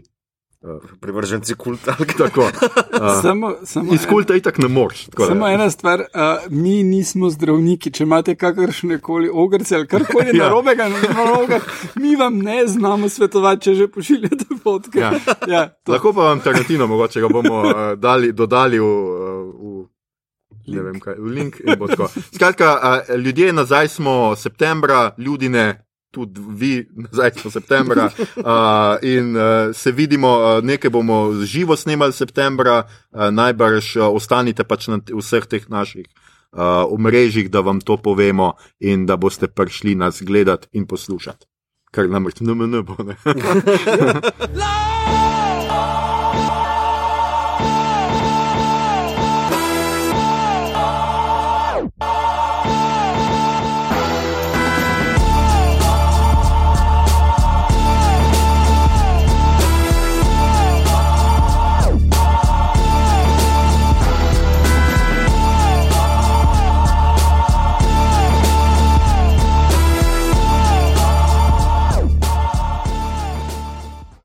Privrženci kulta. Tako, a, Samo, samo, iz kulta itak ne moreš. tako da- Samo ena stvar, uh, mi nismo zdravniki. Če imate kakršne koli ogrce ali karkoli Ja. narobega na nogah, mi vam ne znamo svetovati, če že pošiljate fotke. Ja. Ja, to, Lahko pa vam Tarantino, mogoče ga bomo uh, dali, dodali v, uh, v, ne vem kaj, v link. Skratka, uh, ljudje nazaj smo septembra, ljudine. Tudi vi, nazaj smo septembra, uh, in uh, se vidimo, uh, nekaj bomo živo snemali septembra, uh, najbrž uh, ostanite pač na vseh teh naših uh, omrežjih, da vam to povemo in da boste prišli nas gledati in poslušati. Kar namreč ne bo. Ne? Love!